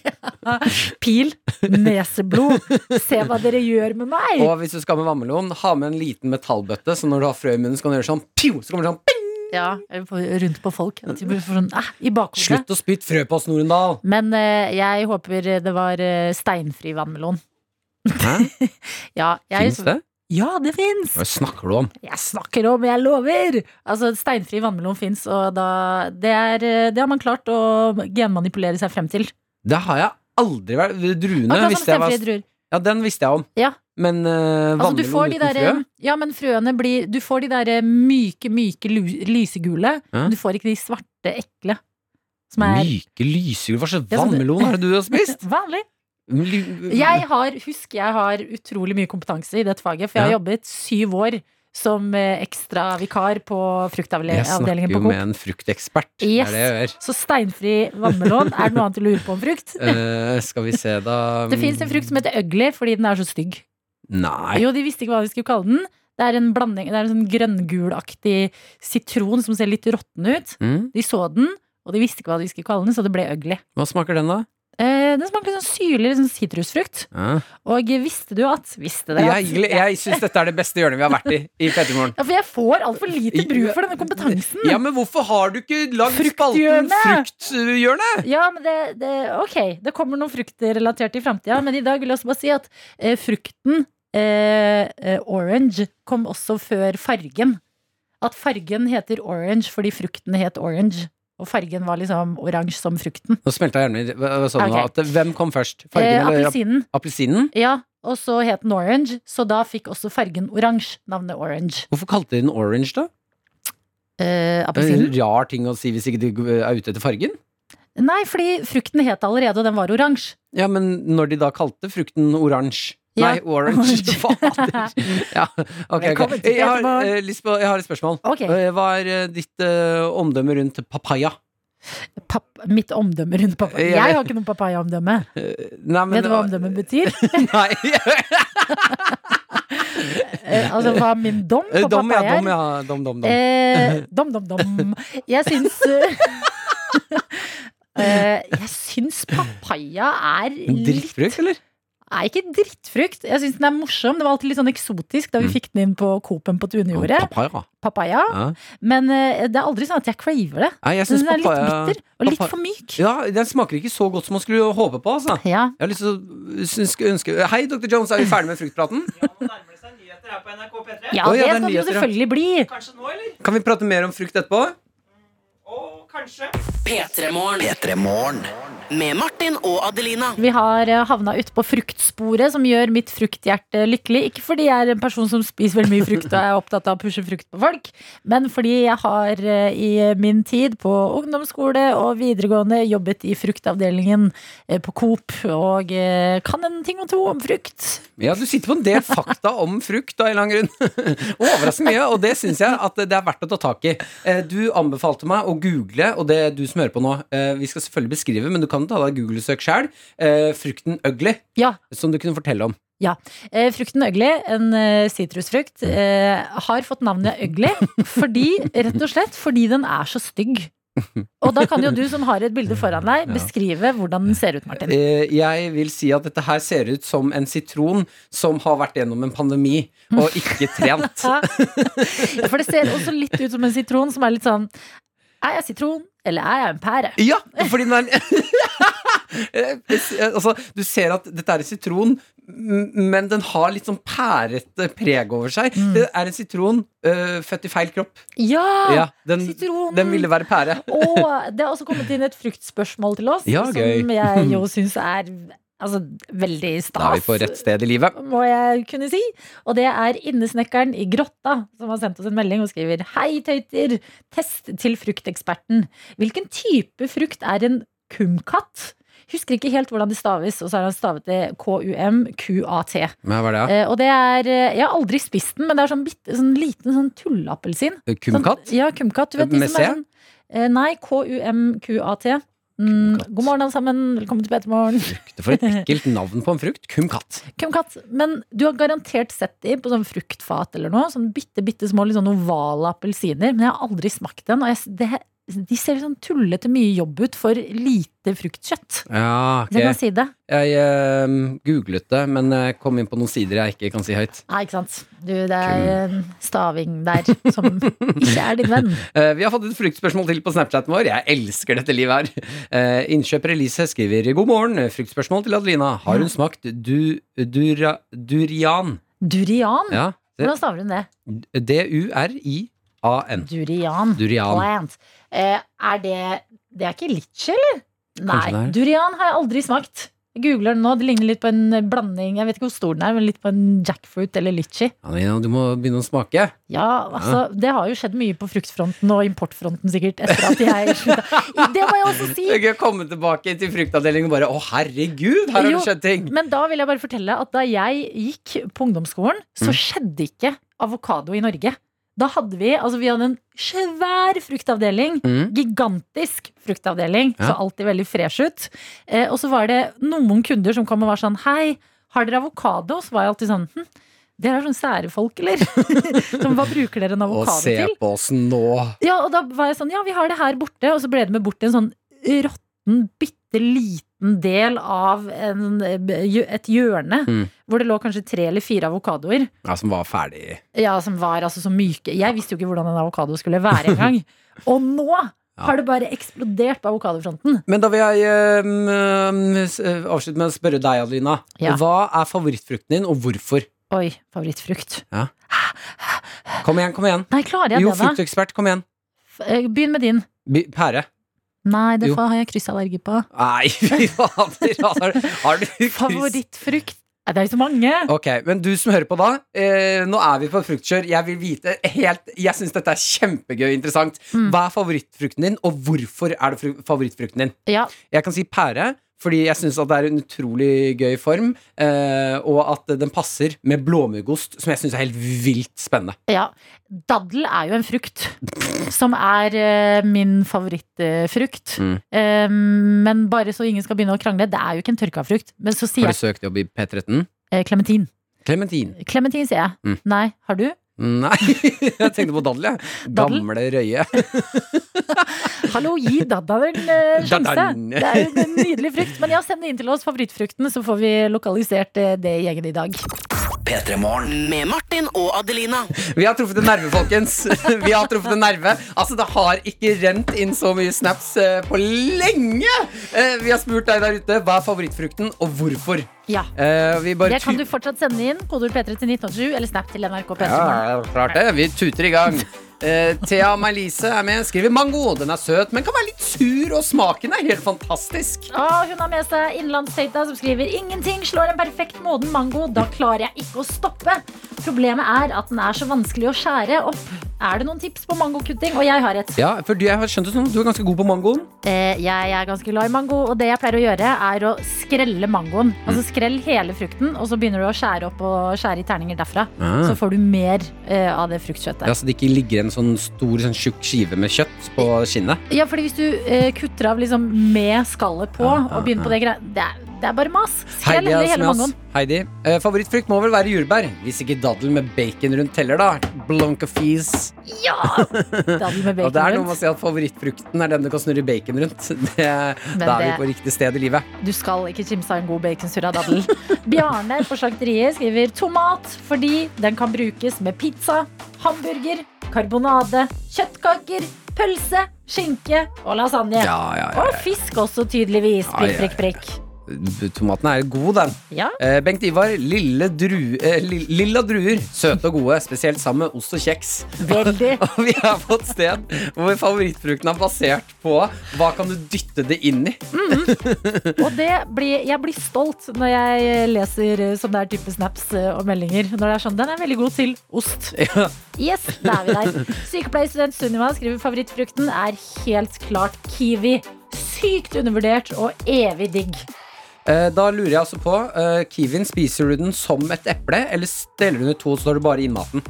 Pil, neseblod. Se hva dere gjør med meg! Og hvis du skal med vannmelon, ha med en liten metallbøtte, så når du har frø i munnen, så kan du gjøre sånn pju, så kommer det sånn ping! Ja, rundt på folk. Sånn, eh, I bakhodet. Slutt å spytte frø på oss, Norendal! Men eh, jeg håper det var eh, steinfri vannmelon. Hæ? Ja, jeg, Fins det? Ja, det fins! Hva snakker du om? Jeg snakker om, jeg lover! Altså, Steinfri vannmelon fins, og da, det, er, eh, det har man klart å genmanipulere seg frem til. Det har jeg aldri vært Druene Akkurat som visste jeg var druer. Ja, den visste jeg om. Ja. Men Altså, du får de uten der, frø? ja, men frøene blir Du får de der eh, myke, myke lysegule. Ja. Du får ikke de svarte, ekle. Som er Myke lysegule Hva slags vannmelon er det du har spist? vanlig. Jeg har, husk, jeg har utrolig mye kompetanse i dette faget, for jeg har Ja. jobbet syv år som ekstravikar ekstra vikar på Jeg snakker jo med en fruktekspert. Yes. Det er det jeg gjør. Så steinfri vannmelon, er det noe annet du lurer på om frukt? Uh, skal vi se, da Det fins en frukt som heter ugly fordi den er så stygg. Nei. Jo, de visste ikke hva de skulle kalle den. Det er en blanding, det er en sånn grønngulaktig sitron som ser litt råtten ut. Mm. De så den, og de visste ikke hva de skulle kalle den, så det ble ugly. Hva smaker den, da? Eh, den smaker litt sånn syrlig, sånn sitrusfrukt. Ja. Og visste du at Visste dere at Jeg, jeg syns dette er det beste hjørnet vi har vært i i Petermorgen. Ja, for jeg får altfor lite bruk for denne kompetansen. Ja, men hvorfor har du ikke lagd spalten Frukthjørnet! Ja, men det, det, ok, det kommer noen frukter relatert i framtida, men i dag vil jeg også bare si at eh, frukten eh, eh, orange kom også før fargen. At fargen heter orange fordi frukten het orange. Og fargen var liksom oransje som frukten. Nå smelta hjernen min. Sånn hva sa du nå? Ok. At, hvem kom først? Eh, Fargen eller Appelsinen. appelsinen? Ja, og så het den orange, så da fikk også fargen oransje navnet orange. Hvorfor kalte de den orange, da? Eh, er en rar ting å si hvis ikke du er ute etter fargen. Nei, fordi frukten het allerede, og den var oransje. Ja, men når de da kalte frukten oransje Ja. Nei, orange. Fader. Ja, ok, okay. Jeg har, eh, lyst jeg har et spørsmål. Ok. Eh, Hva er eh, ditt eh, omdømme rundt papaya? Pap mitt omdømme rundt papaya. Jeg har ikke noe papaya-omdømme. Eh, Vet du hva omdømme betyr? Nei. Altså hva er min dom på dom, Dom, ja. Dom, ja. Dom, dom, dom. Eh, dom, dom, dom. Jeg syns Jeg syns papaya er litt Drittfrukt, eller? Er ikke drittfrukt. Jeg syns den er morsom. Det var alltid litt sånn eksotisk da vi Mm. fikk den inn på Coop-en på Tunejordet. Papaya. Papaya. Ja. Men uh, det er aldri sånn at jeg craver det. Nei, jeg syns den er litt bitter og litt for myk. Ja, den smaker ikke så godt som man skulle håpe på, altså. Ja. Jeg har lyst til å ønske Hei, Dr. Jones, er vi ferdig med fruktpraten? Ja, nå nærmer det seg nyheter her på NRK P3. ja, Å, ja, det det skal det jo selvfølgelig bli. Kanskje nå, eller? Kan vi prate mer om frukt etterpå? Kanskje. P3morgen. Med Martin og Adelina. Vi har eh, havna ute på fruktsporet, som gjør mitt frukthjerte lykkelig. Ikke fordi jeg er en person som spiser veldig mye frukt og er opptatt av å pushe frukt på folk, men fordi jeg har eh, i min tid på ungdomsskole og videregående jobbet i fruktavdelingen eh, på Coop og kan en ting og to om frukt. Ja, du sitter på en del fakta om frukt av en eller annen grunn. Overraskende mye, og det syns jeg at det er verdt å ta tak i. Eh, Du anbefalte meg å google, og det du som hører på nå, eh, vi skal selvfølgelig beskrive, men du kan ta deg Google-søk sjøl, frukten ugly, Ja, som du kunne fortelle om. Eh, frukten ugly, en eh, sitrusfrukt, eh, har fått navnet ugly fordi, rett og slett fordi den er så stygg. Og da kan jo du som har et bilde foran deg, beskrive hvordan den ser ut, Martin. Eh, Jeg vil si at dette her ser ut som en sitron som har vært gjennom en pandemi og ikke trent. Ja, For det ser også litt ut som en sitron som er litt sånn Er jeg sitron, eller er jeg en pære? Ja, fordi den er altså, Du ser at dette er en sitron, men den har litt sånn pærete preg over seg. Det er en sitron uh, født i feil kropp. Ja! Ja, den, Sitronen. den ville være pære. Og det har også kommet inn et fruktspørsmål til oss, Ja, som jeg jo syns er altså, veldig stas. Da er vi på rett sted i livet. må jeg kunne si. Og det er innesnekkeren i Grotta som har sendt oss en melding og skriver Hei, tøyter! Test til frukteksperten. Hvilken type frukt er en kumkatt? Husker ikke helt hvordan det staves, og så har han stavet det K-U-M-Q-A-T. Hva er det, Eh, og det er eh, Jeg har aldri spist den, men det er sånn, bitte, sånn liten sånn tulleappelsin. Kumkatt? Sånn, ja, kumkatt. Du vet, Med C? sånn, eh, nei, K-U-M-Q-A-T. Mm, god morgen, alle sammen. Velkommen til Petermorgen. For et ekkelt navn på en frukt. Kumkatt. Kumkatt. Men du har garantert sett de på sånn fruktfat eller noe. Sånn bitte, bitte små litt sånn ovale appelsiner. Men jeg har aldri smakt den. Og jeg, det, de ser sånn tullete mye jobb ut for lite fruktkjøtt. Ja, okay. kan si det. Jeg uh, googlet det, men jeg kom inn på noen sider jeg ikke kan si høyt. Nei, ikke sant. Du, det er en staving der som ikke er din venn. Uh, vi har fått et fruktspørsmål til på Snapchaten vår. Jeg elsker dette livet her. Uh, innkjøper Elise skriver God morgen. Fruktspørsmål til Adelina. Har hun smakt du, dura, durian? Durian. Ja. Hvordan staver hun det? D-u-r-i-a-n. Durian. Durian. Plant. Eh, er det Det er ikke litchi, eller? Nei. Durian har jeg aldri smakt. Jeg googler den nå. Det ligner litt på en blanding Jeg vet ikke hvor stor den er, men litt på en jackfruit eller litchi. Ja, du må begynne å smake. Ja, altså, Det har jo skjedd mye på fruktfronten og importfronten sikkert etter at jeg slutta. Det må jeg også si! Du kan komme tilbake til fruktavdelingen og bare Å, herregud, her har Jo. det skjedd ting! Men da vil jeg bare fortelle at da jeg gikk på ungdomsskolen, så Mm. skjedde ikke avokado i Norge. Da hadde vi altså vi hadde en svær fruktavdeling. Mm. Gigantisk fruktavdeling. Ja. Så alltid veldig fresh ut. Eh, og så var det noen kunder som kom og var sånn Hei, har dere avokado? Så var jeg alltid sånn hm, dere er sånn sære folk, eller? Som, hva bruker dere en avokado Og Å se på oss nå. Ja, og da var jeg sånn, ja, vi har det her borte. Og så ble det med bort en sånn råtten, bitte liten del av en, et hjørne. Mm. Hvor det lå kanskje tre eller fire avokadoer. Ja, som var ferdig. Ja, som var altså så myke. Jeg visste jo ikke hvordan en avokado skulle være engang. og nå har det bare eksplodert på avokadofronten. Men da vil jeg øh, avslutte med å spørre deg, Adelina. Ja. Hva er favorittfrukten din, og hvorfor? Oi, favorittfrukt. Kom igjen, kom igjen. Nei, klarer jeg Jo, det, da? fruktekspert, kom igjen. Eh, Begynn med din. Pære. Nei, det har jeg kryssallergi på. Nei, fy fader. Har, har du kryss? Favorittfrukt? Det er jo så mange. Ok, men du som hører på da eh, Nå er vi på fruktkjør Jeg vil vite helt Jeg synes dette er kjempegøy og interessant Mm. Hva er favorittfrukten din, og hvorfor er det favorittfrukten din? Ja, Jeg kan si pære Fordi jeg synes at det er en utrolig gøy form eh, Og at den passer med blåmuggost Som jeg synes er helt vilt spennende ja. Daddel er jo en frukt. Som er eh, min favorittfrukt. Mm. Eh, men bare så ingen skal begynne å krangle, det er jo ikke en tørka frukt. Men så sier Har du søkt jobb i P13? eh, klementin. Clementin Klementin, sier jeg. Mm. Nei, har du? Nei, jeg tenkte på daddel jeg Gamle røye Hallo, gi daddelen en eh, sjanse. Det er jo en nydelig frukt. Men ja, send det inn til oss, favorittfrukten, så får vi lokalisert eh, det i gjengen i dag. P3 Morgen. Med Martin og Adelina. Vi har truffet en nerve, folkens. Vi har truffet en nerve. Altså, det har ikke rent inn så mye snaps eh, på lenge. Eh, vi har spurt deg der ute hva er favorittfrukten, og hvorfor. Ja. Eh, vi bare Det kan tu- du fortsatt sende inn. Kodord P3 til 1987 eller Snap til NRK P3. Morgen. Ja, klart det. Vi tuter i gang. Eh, Thea May-Lise er med. Skriver mango. Den er søt, men kan være litt sur, og smaken er helt fantastisk. Ah, hun har med seg Innlandstøyta som skriver Ingenting slår en perfekt moden mango. Da klarer jeg ikke å stoppe. Problemet er at den er så vanskelig å skjære opp. Er det noen tips på mangokutting? Og jeg har et. Ja, for du, jeg har skjønt det sånn, du er ganske god på mangoen. Uh, jeg er ganske glad i mango, og det jeg pleier å gjøre, er å skrelle mangoen. Altså skrell hele frukten, og så begynner du å skjære opp og skjære i terninger derfra. Ah. Så får du mer uh, av det fruktkjøttet. Ja, Så det ikke ligger en sånn stor, sånn tjukk skive med kjøtt på skinnet. Ja, fordi hvis du eh, kutter av liksom med skallet på ja, ja, og begynner på det greia det, det er bare mas. Skrell Heidi, hele, mangoen. Heidi. Eh, favorittfrukt må vel være jordbær. Hvis ikke daddel med bacon rundt teller, da. Blonka fis. Ja! Daddel med bacon rundt. Og det er noe med å si at favorittfrukten er den du kan snurre bacon rundt. Det, da er vi på riktig sted i livet. Du skal ikke kimse av en god baconsurra daddel. Bjarne på slakteriet skriver tomat fordi den kan brukes med pizza, hamburger, karbonade, kjøttkaker, pølse, skinke og lasagne. Ja, ja, ja. Og fisk også, tydeligvis. Prikk, prikk, prikk. Tomaten er god, den. Ja. Eh, Bengt Ivar, lille dru, eh, lilla druer. Søte og gode, spesielt sammen med ost og kjeks. Veldig. Og vi på et sted hvor favorittfrukten er basert på hva kan du dytte det inn i. Og det blir, jeg blir stolt når jeg leser Som sånne er type snaps og meldinger. Når det er sånn, Den er veldig god til ost. Ja. Yes, da er vi der. Sykepleierstudent Sunniva skriver favorittfrukten er helt klart kiwi. Sykt undervurdert og evig digg. Eh, Da lurer jeg altså på eh, Kiwien, spiser du den som et eple, eller steller du den i to, så står du bare innmaten?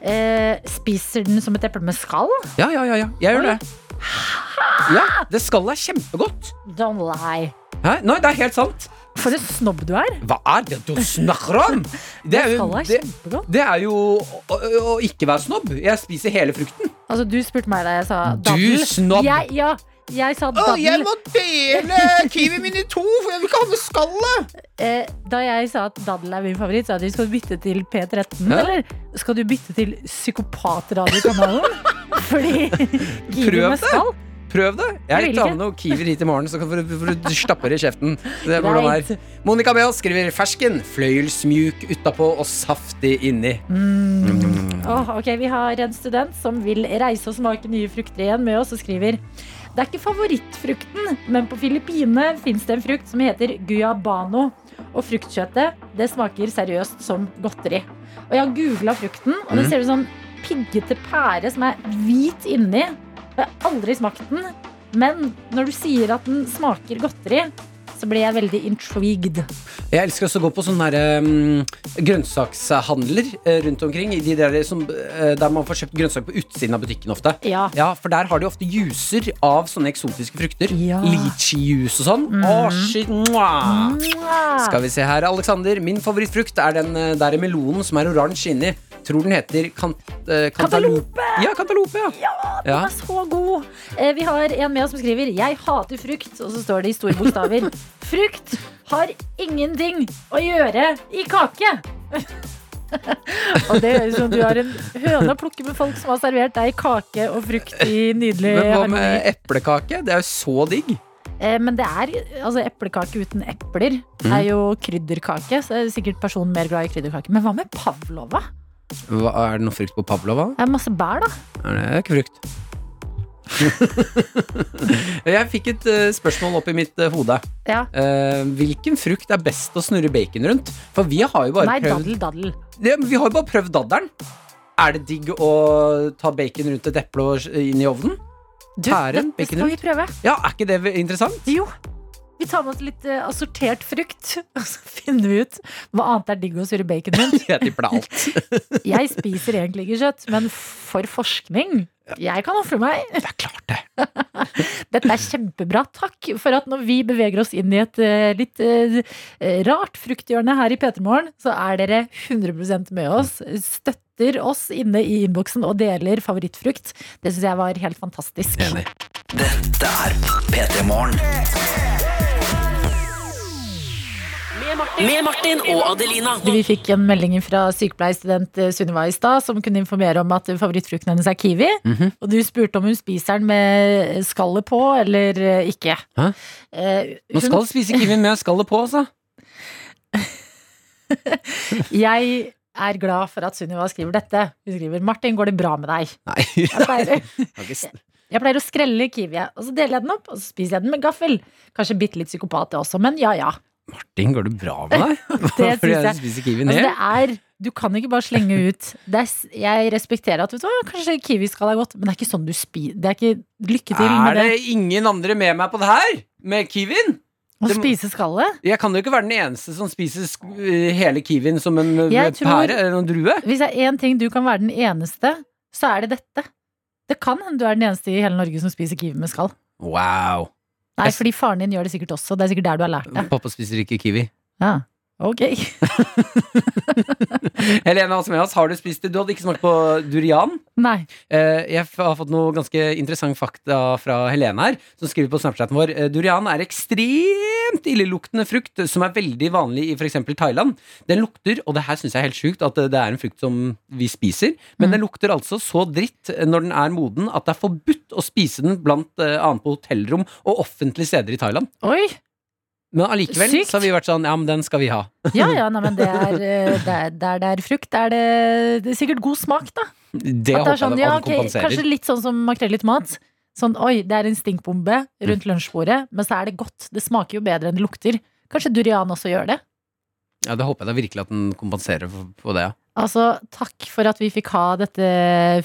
Eh, spiser den som et eple med skall? Ja, ja, ja, ja. Jeg gjør Oi. det. Ja, det skallet er kjempegodt. Don't lie. Hæ? Nei, det er helt sant. For en snobb du er. Hva er det du snakker om? Det er jo, det, det er jo å, å, å ikke være snobb. Jeg spiser hele frukten. Altså, du spurte meg da jeg sa Du snobb. Jeg, ja, jeg sa daddel. må dele kiwien min i to, for jeg vil ikke ha med skallet. Eh, da jeg sa at daddel er min favoritt, sa du skal du bytte til P13, Hæ? eller skal du bytte til Psykopatradiokanalen? Fordi kiwi Prøv med skall Prøv det. Jeg vil tar ikke. med noen kiwier hit i morgen, så kan du, får du stappe det i kjeften. Det er hvordan er. Monica Beaas skriver fersken, fløyelsmjuk utapå og saftig inni. Åh, ok, Vi har en student som vil reise og smake nye frukter igjen med oss og skriver Det er ikke favorittfrukten, men på Filippinene fins det en frukt som heter guabano. Og fruktkjøttet det smaker seriøst som godteri. Og jeg har googla frukten, og Mm. det ser ut som piggete pære som er hvit inni. Og jeg har aldri smakt den, men når du sier at den smaker godteri, så blir jeg veldig intrigued. Jeg elsker også å gå på sånne der, um, grønnsakshandler eh, rundt omkring. De der, som, eh, der man får kjøpt grønnsaker på utsiden av butikken ofte. Ja. Ja, For der har de ofte juicer av sånne eksotiske frukter. Ja. Litchi-juice og sånn. Å, shit, mwah. Skal vi se her, Alexander. Min favorittfrukt er den eh, der melonen som er oransje inni. Tror den heter kant, uh, Kantalope! Ja, kantalope, ja. Den Ja. er så god! Eh, vi har en med oss som skriver 'Jeg hater frukt', og så står det i store bokstaver. Frukt har ingenting å gjøre i kake! og det høres ut som du har en høne å plukke med folk som har servert deg kake og frukt i nydelig Men hva harmoni. med eplekake? Det er jo så digg. Eh, men det er altså eplekake uten epler. Mm. er jo krydderkake, så er sikkert personen mer glad i krydderkake. Men hva med pavlova? Hva, er det noe frukt på pavlova? Det er masse bær, da. Er det ikke frukt? jeg fikk et uh, spørsmål opp i mitt uh, hode. Ja. Uh, hvilken frukt er best å snurre bacon rundt? For vi har jo bare Nei, prøvd daddel, daddel. ja, men Vi har jo bare prøvd dadderen. Er det digg å ta bacon rundt et eple og inn i ovnen? Du, Pæren, dette bacon skal vi prøve. Ja, Er ikke det interessant? Jo. Vi tar med oss litt uh, assortert frukt, og så finner vi ut hva annet er digg å surre bacon rundt. Jeg tipper det alt. Jeg spiser egentlig ikke kjøtt, men for forskning Jeg kan ofre meg. Det er klart det. Dette er kjempebra. Takk for at når vi beveger oss inn i et eh, litt eh, rart frukthjørne her i P3 Morgen, så er dere 100% med oss. Støtter oss inne i innboksen og deler favorittfrukt. Det syns jeg var helt fantastisk. Enig. Dette er P3 Morgen. Med Martin og Adelina. Vi fikk en melding fra sykepleierstudent eh, Sunniva i stad, som kunne informere om at favorittfrukten hennes er kiwi. Mhm. Og du spurte om hun spiser den med skallet på eller eh, ikke. Hæ? Eh, hun- skal spise kiwien med skallet på, altså. Jeg er glad for at Sunniva skriver dette. Hun skriver 'Martin, går det bra med deg?' Nei. Jeg pleier, jeg pleier å skrelle kiwi, og så deler jeg den opp, og så spiser jeg den med gaffel. Kanskje bitte litt psykopat det også, men ja ja. Martin, går det bra med deg? Det synes jeg jeg. Altså, det er, du kan ikke bare slenge ut er, Jeg respekterer at vet du kanskje kiwiskall er godt, men det er ikke sånn du spiser. Det er ikke lykke til med det Er det. ingen andre med meg på det her? Med kiwien? Å spise skallet. Jeg kan jo ikke være den eneste som spiser eh, hele kiwien som en eh, Jeg pære eller en drue. Hvis det er én ting du kan være den eneste, så er det dette. Det kan hende du er den eneste i hele Norge som spiser kiwi med skall. Wow. Nei, fordi faren din gjør det sikkert også. Det er sikkert der du har lært det. Pappa spiser ikke kiwi. Ja. Ok. Helene oss, har du spist det? Du hadde ikke smakt på durian? Nei. Eh, jeg har fått noe ganske interessant fakta fra Helene her, som skriver på Snapchaten vår. Eh, Durian er ekstremt illeluktende frukt, som er veldig vanlig i f.eks. Thailand. Den lukter, og det her syns jeg er helt sjukt, at det er en frukt som vi spiser, men Mm. den lukter altså så dritt når den er moden at det er forbudt å spise den blant eh, annet på hotellrom og offentlige steder i Thailand. Oi. Men allikevel Sykt. så har vi vært sånn, ja, men den skal vi ha. Ja ja, nei, men det er, eh, det er, der det er frukt, er det, det er sikkert god smak, da. Det At det er sånn, ja, okay, kanskje litt sånn som makrell i tomat. Sånn, oi, det er en stinkbombe rundt Mm. lunsjbordet, men så er det godt. Det smaker jo bedre enn det lukter. Kanskje durian også gjør det? Ja, det håper jeg da virkelig at den kompenserer for det, ja. Altså, takk for at vi fikk ha dette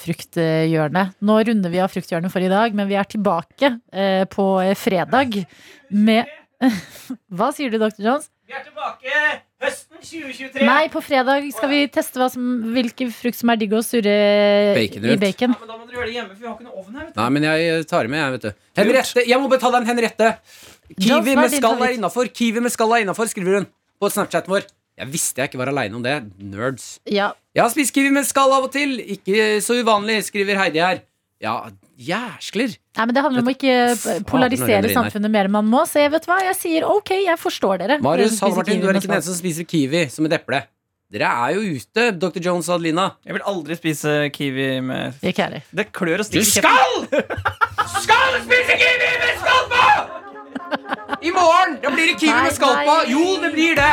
frukthjørnet. Nå runder vi av frukthjørnet for i dag, men vi er tilbake eh, på fredag med Hva sier du, Dr. Jones? Vi er tilbake høsten 2023. Nei, på fredag skal vi teste hva som, hvilken frukt som er digg å surre Bacon i bacon. Ja, men da må dere gjøre det hjemme, for vi har ikke noe ovn her. vet du. Nei, men jeg tar det med, jeg, vet du. Henriette, jeg må betale en Henriette. Kiwi med skall er innafor. Kiwi med skall er innafor, skriver hun på Snapchaten vår. Jeg visste jeg ikke var aleine om det. Nerds. Ja, Jeg har spist kiwi med skall av og til. Ikke så uvanlig, skriver Heidi her. Ja, jæskler. Nei, men Det handler om å ikke polarisere samfunnet mer enn man må. Så jeg vet hva, jeg sier ok, jeg forstår dere. Marius Dere spiser Hall Martin, kiwi du er ikke den eneste som spiser kiwi som et eple. Dere er jo ute, Dr. Jones og Adelina. Jeg vil aldri spise kiwi med. Ikke heller. Det klør og Du stikker Du skal! Du skal spise kiwi med skalpa! I morgen! Da blir det kiwi med skalpa. Jo, det blir det.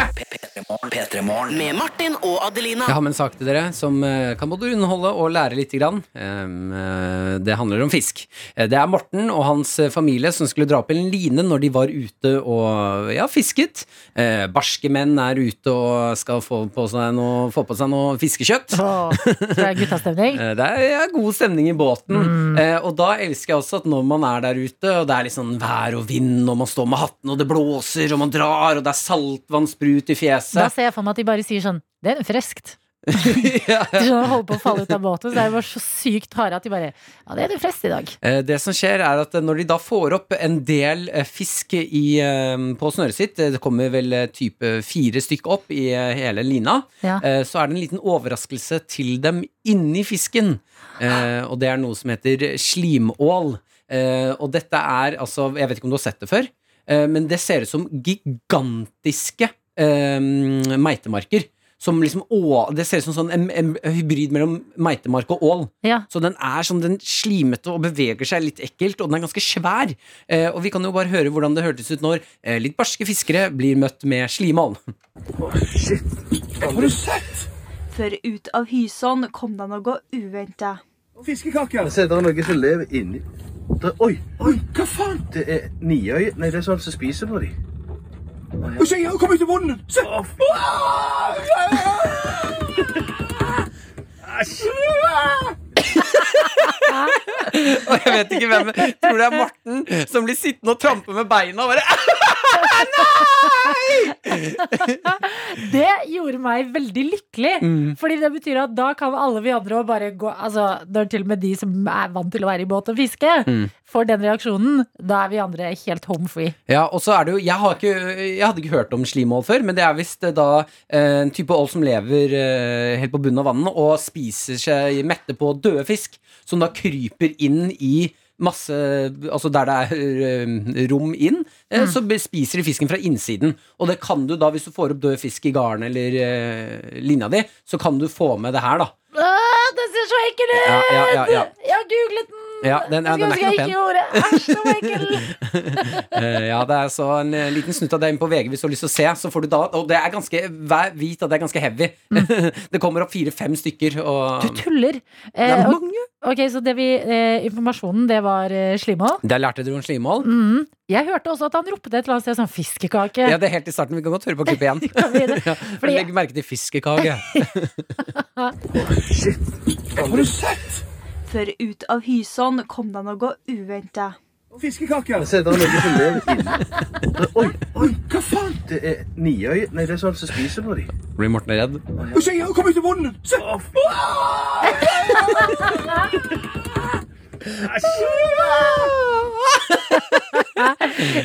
P3 Morgen. Med Martin og Adelina. Jeg har med en sak til dere som eh, kan både underholde og lære litt. Grann. Eh, det handler om fisk. Eh, Det er Morten og hans eh, familie som skulle dra opp en line når de var ute og ja, fisket. Eh, barske menn er ute og skal få på seg noe, få på seg noe fiskekjøtt. Åh, det er guttastemning. Eh, Det er ja, god stemning i båten. Eh, og da elsker jeg også at når man er der ute, og det er litt sånn vær og vind, og man står med hatten, og det blåser, og man drar, og det er saltvannsprut i fjeset. Da ser jeg for meg at de bare sier sånn Det er friskt. ja. De som holder på å falle ut av båten, så er det bare så sykt harde at de bare Ja, det er det fleste i dag. Eh, Det som skjer er at når de da får opp en del eh, fisk i, eh, på snøret sitt, det kommer vel type fire stykker opp i hele lina, Ja. så er det en liten overraskelse til dem inni fisken. Og det er noe som heter slimål. Og dette er altså Jeg vet ikke om du har sett det før, men det ser ut som gigantiske eh, meitemarker. Som liksom, å, det ser ut som sånn en, en hybrid mellom meitemark og ål. Ja. Så den er sånn den slimete og beveger seg litt ekkelt, og den er ganske svær. Eh, og vi kan jo bare høre hvordan det hørtes ut når eh, litt barske fiskere blir møtt med slimål. For ut av Hysån kom det noe uventa. Fiskekaker. Se, det er noe som lever inni det, Oi, oi, hva faen? Det er niøye. Nei, det er sånn som spiser på de. Se, jeg har kommet ut i munnen! Se! Og jeg vet ikke hvem Tror det er Morten som blir sittende og trampe med beina og bare Det gjorde meg veldig lykkelig. Fordi det betyr at da kan alle vi andre bare gå Altså, når til og med de som er vant til å være i båt og fiske, får den reaksjonen, da er vi andre helt home free. Ja, og så er det jo Jeg, har ikke, jeg hadde ikke hørt om slimål før, men det er visst eh, da eh, en type ål som lever eh, helt på bunnen av vannet og spiser seg mette på døde fisk, som da kryper inn i masse Altså der det er rom inn, mm. så spiser de fisken fra innsiden. Og det kan du da, hvis du får opp død fisk i garn eller linja di, så kan du få med det her, da. Det ser så ekkelt ut! Ja, ja, ja, ja. Jeg har googlet den! Ja, den, ja, den er ikke noe pen. ikke gjorde. Æsj, så ekkel! Eh, ja, det er så en eh, liten snutt av det inn på VG hvis du har lyst til å se. Så får du da, og det er ganske, vær vit at det er ganske heavy. det kommer opp fire-fem stykker. Og Du tuller. det er Eh, mange. ok, så det vi, eh, informasjonen, det var eh, slimål. Der lærte du om slimål. Mm. Jeg hørte også at han ropte et eller annet sted sånn fiskekake. Ja, det er helt i starten. Vi kan godt høre på klippet igjen. Ja, Fordi- Legg merke til fiskekake. Shit! Har du sett? For ut av hysene kom det noe uventa. Fiskekaker. Se, det er noe som lever inni Oi, oi, hva faen? Det er niøye. Nei, det er sånn som spiser på de. Blir Morten redd? Se, jeg kom ut av munnen! Se!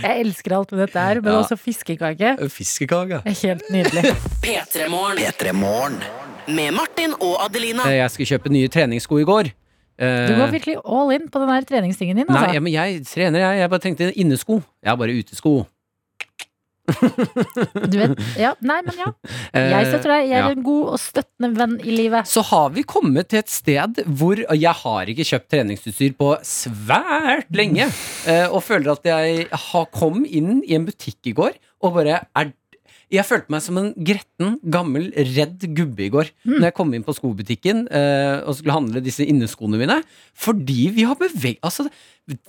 Jeg elsker alt med dette her, men Ja. også fiskekake. Fiskekake. Er Helt nydelig. P3 Morgen. Med Martin og Adelina. Eh, Jeg skulle kjøpe nye treningssko i går. Eh, Du går virkelig all in på den der treningstingen din. Nei, Altså. men jeg trener, jeg. Jeg bare tenkte innesko. Jeg har bare utesko. Du vet, ja, nei, men ja. Jeg støtter deg. Jeg er ja. en god og støttende venn i livet. Så har vi kommet til et sted hvor Jeg har ikke kjøpt treningsutstyr på svært lenge. eh, Og føler at jeg har kom inn i en butikk i går og bare er jeg følte meg som en gretten, gammel, redd gubbe i går Når jeg kom inn på skobutikken eh, og skulle handle disse inneskoene mine. Fordi vi har beveget Altså,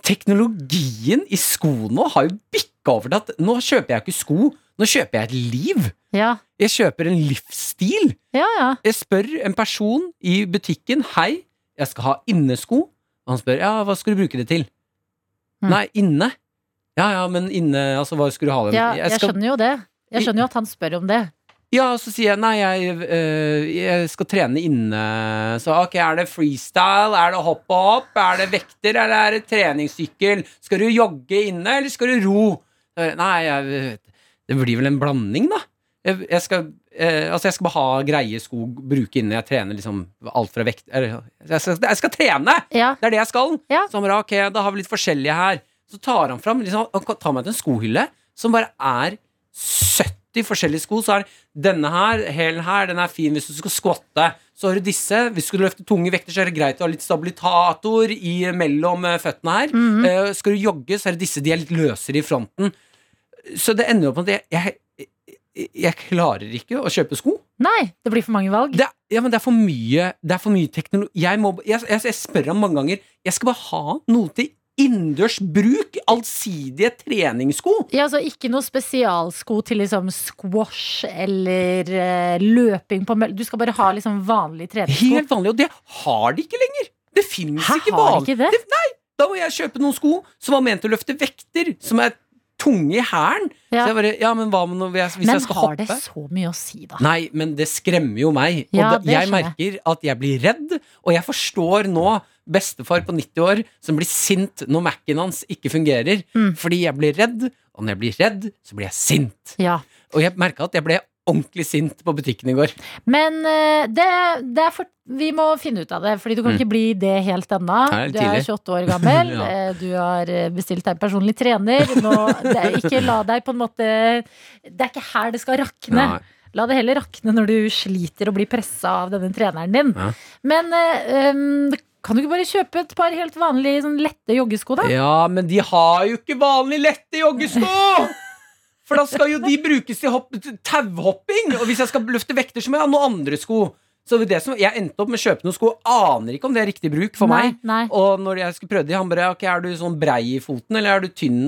teknologien i skoene har jo bikka over til at nå kjøper jeg ikke sko, nå kjøper jeg et liv. Ja, Jeg kjøper en livsstil. ja. ja. Jeg spør en person i butikken Hei, jeg skal ha innesko Og han spør, ja, hva skal du bruke det til? Mm. Nei, inne Ja, ja, men inne, altså hva skal du ha dem? ja jeg skal, skjønner jo det. Jeg skjønner jo at han spør om det. Ja, så sier jeg, nei, jeg, øh, jeg skal trene inne Så ok, er det freestyle? Er det hopp og hopp? Er det vekter? Eller er det treningssykkel? Skal du jogge inne, eller skal du ro? Nei, jeg, det blir vel en blanding da Jeg, jeg skal eh, Altså, jeg skal bare ha greie sko Bruke inne, jeg trener liksom alt fra vekt eller, jeg, skal, jeg skal trene! Ja, Det er det jeg skal. Ja. Så han bare, ok, da har vi litt forskjellige her. Så tar han fram liksom, Han tar meg til en skohylle som bare er 70 forskjellige sko. Så er denne her, hælen her, den er fin hvis du skal squatte. Så har du disse. Hvis du skal løfte tunge vekter, så er det greit å ha litt stabilitator i, mellom eh, føttene her. Eh, skal du jogge, så er det disse. De er litt løsere i fronten. Så det ender opp med at jeg, jeg, jeg klarer ikke å kjøpe sko. Nei, det blir for mange valg. Det, ja, men det er for mye Det er for mye teknologi jeg, må, jeg, jeg spør ham mange ganger Jeg skal bare ha noe til innendørs bruk. Allsidige treningssko. Ja, altså Ikke noe spesialsko til liksom squash eller eh, løping på møll. Du skal bare ha liksom vanlige treningssko. Helt vanlig, og det har de ikke lenger. Det fins ikke vanlige de vanlig. ikke det? Nei, da må jeg kjøpe noen sko som var ment å løfte vekter, som er tunge i hælen. Ja. Ja, men hva med noe, hvis jeg, hvis Men jeg skal har hoppe? det så mye å si, da? Nei, men det skremmer jo meg. Og Ja, da, det jeg. merker at jeg blir redd, og jeg forstår nå bestefar på 90 år som blir sint når Mac-en hans ikke fungerer. Mm. Fordi jeg blir redd, og når jeg blir redd, så blir jeg sint. Ja. Og jeg merka at jeg ble ordentlig sint på butikken i går. Men eh, det, det er for, vi må finne ut av det, Fordi du kan Mm. ikke bli det helt ennå. Du er 28 år gammel, Ja. eh, du har eh, bestilt deg en personlig trener. Nå, det er, ikke la deg på en måte Det er ikke her det skal rakne. Nei. La det heller rakne når du sliter og blir pressa av denne treneren din. Ja. Men um, kan du ikke bare kjøpe et par helt vanlige sånn lette joggesko, da? Ja, men de har jo ikke vanlig lette joggesko! For da skal jo de brukes til tauhopping. Og hvis jeg skal løfte vekter, så må jeg ha noen andre sko. Så det som, Jeg endte opp med å kjøpe noen sko, aner ikke om det er riktig bruk for Nei, meg. nei. Og når jeg skulle prøve de, han bare ok, Er du sånn brei i foten, eller er du tynn?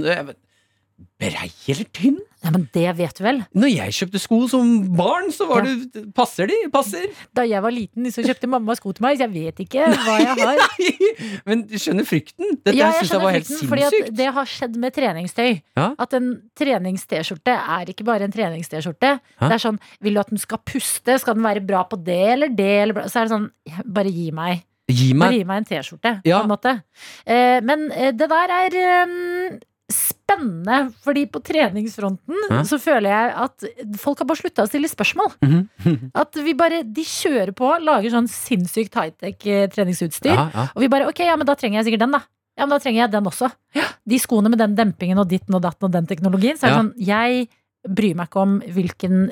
Brei eller tynn? Ja, Men det vet du vel? Når jeg kjøpte sko som barn, så var Ja. det Passer de? Passer. Da jeg var liten, så kjøpte mamma sko til meg, så jeg vet ikke hva jeg har. Men du skjønner frykten? Dette Ja, jeg synes jeg var helt frykten, fordi at det har skjedd med treningstøy. Ja. At en trenings-T-skjorte er ikke bare en trenings-T-skjorte. Hæ? Det er sånn, Vil du at den skal puste? Skal den være bra på det eller det? Eller bra? Så er det sånn, bare gi meg. Gi meg, Bare gi meg en T-skjorte, Ja. på en måte. Eh, men eh, det der er eh, spennende, fordi på treningsfronten Hæ? så føler jeg at folk har bare slutta å stille spørsmål. Mhm. At vi bare, De kjører på, lager sånn sinnssykt high-tech eh, treningsutstyr. ja, ja. Og vi bare, ok, ja, men da trenger jeg sikkert den da Ja, men da trenger jeg den også De skoene med den dempingen og ditten og datten og den teknologien Så er det sånn, jeg bryr meg ikke om hvilken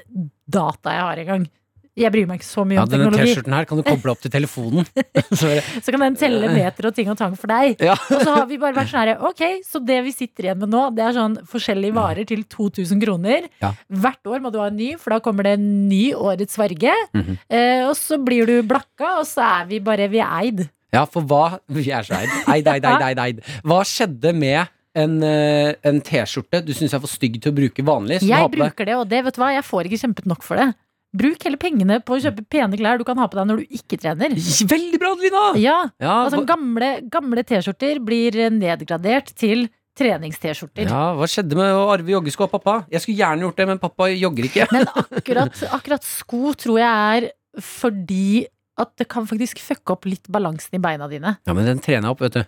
data jeg har i gang Jeg bryr meg ikke så mye ja om denne teknologi T-skjorten her kan du koble opp til telefonen. så, kan den telle meter og ting og tang for deg ja. Og så har vi bare vært sånn her Ok, så det vi sitter igjen med nå Det er sånn forskjellige varer til 2000 kroner Ja. Hvert år må du ha en ny For da kommer det en ny årets farge -hmm. eh, Og så blir du blakka Og så er vi bare, vi er eid Ja, for hva Vi er så eid. Eid, eid, eid, eid, eid. Hva skjedde med en, eh, en T-skjorte du syns er for stygg til å bruke vanlig? Jeg bruker det, og det vet du hva, jeg får ikke kjempet nok for det. Bruk heller pengene på å kjøpe pene klær du kan ha på deg når du ikke trener. Veldig bra, Adelina! Ja, Ja, altså Gamle, gamle T-skjorter blir nedgradert til trenings-T-skjorter. ja, hva skjedde med å arve joggesko av pappa? Jeg skulle gjerne gjort det, men pappa jogger ikke. Men akkurat, akkurat sko tror jeg er fordi at det kan faktisk fucke opp litt balansen i beina dine. Ja, men den trener jeg opp, vet du.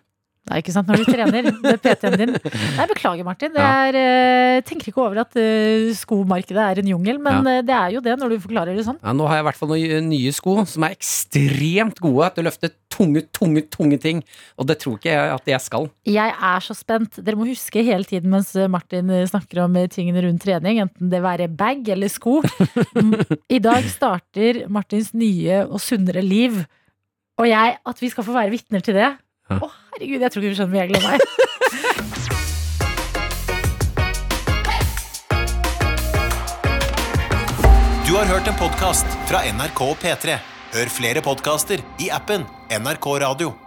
Nei, ikke sant, når du trener med PT-en din. Nei, beklager, Martin. Jeg Ja. eh, tenker ikke over at eh, skomarkedet er en jungel, men ja. det er jo det når du forklarer det sånn. Ja, nå har jeg i hvert fall noen nye sko som er ekstremt gode til å løfte tunge, tunge, tunge ting. Og det tror ikke jeg at jeg skal. Jeg er så spent. Dere må huske hele tiden mens Martin snakker om tingene rundt trening, enten det være bag eller sko. I dag starter Martins nye og sunnere liv. Og jeg, at vi skal få være vitner til det. Å. herregud, jeg tror ikke du skjønner hvor jeg gleder meg. Du har hørt en podkast fra NRK P3. Hør flere podkaster i appen NRK Radio.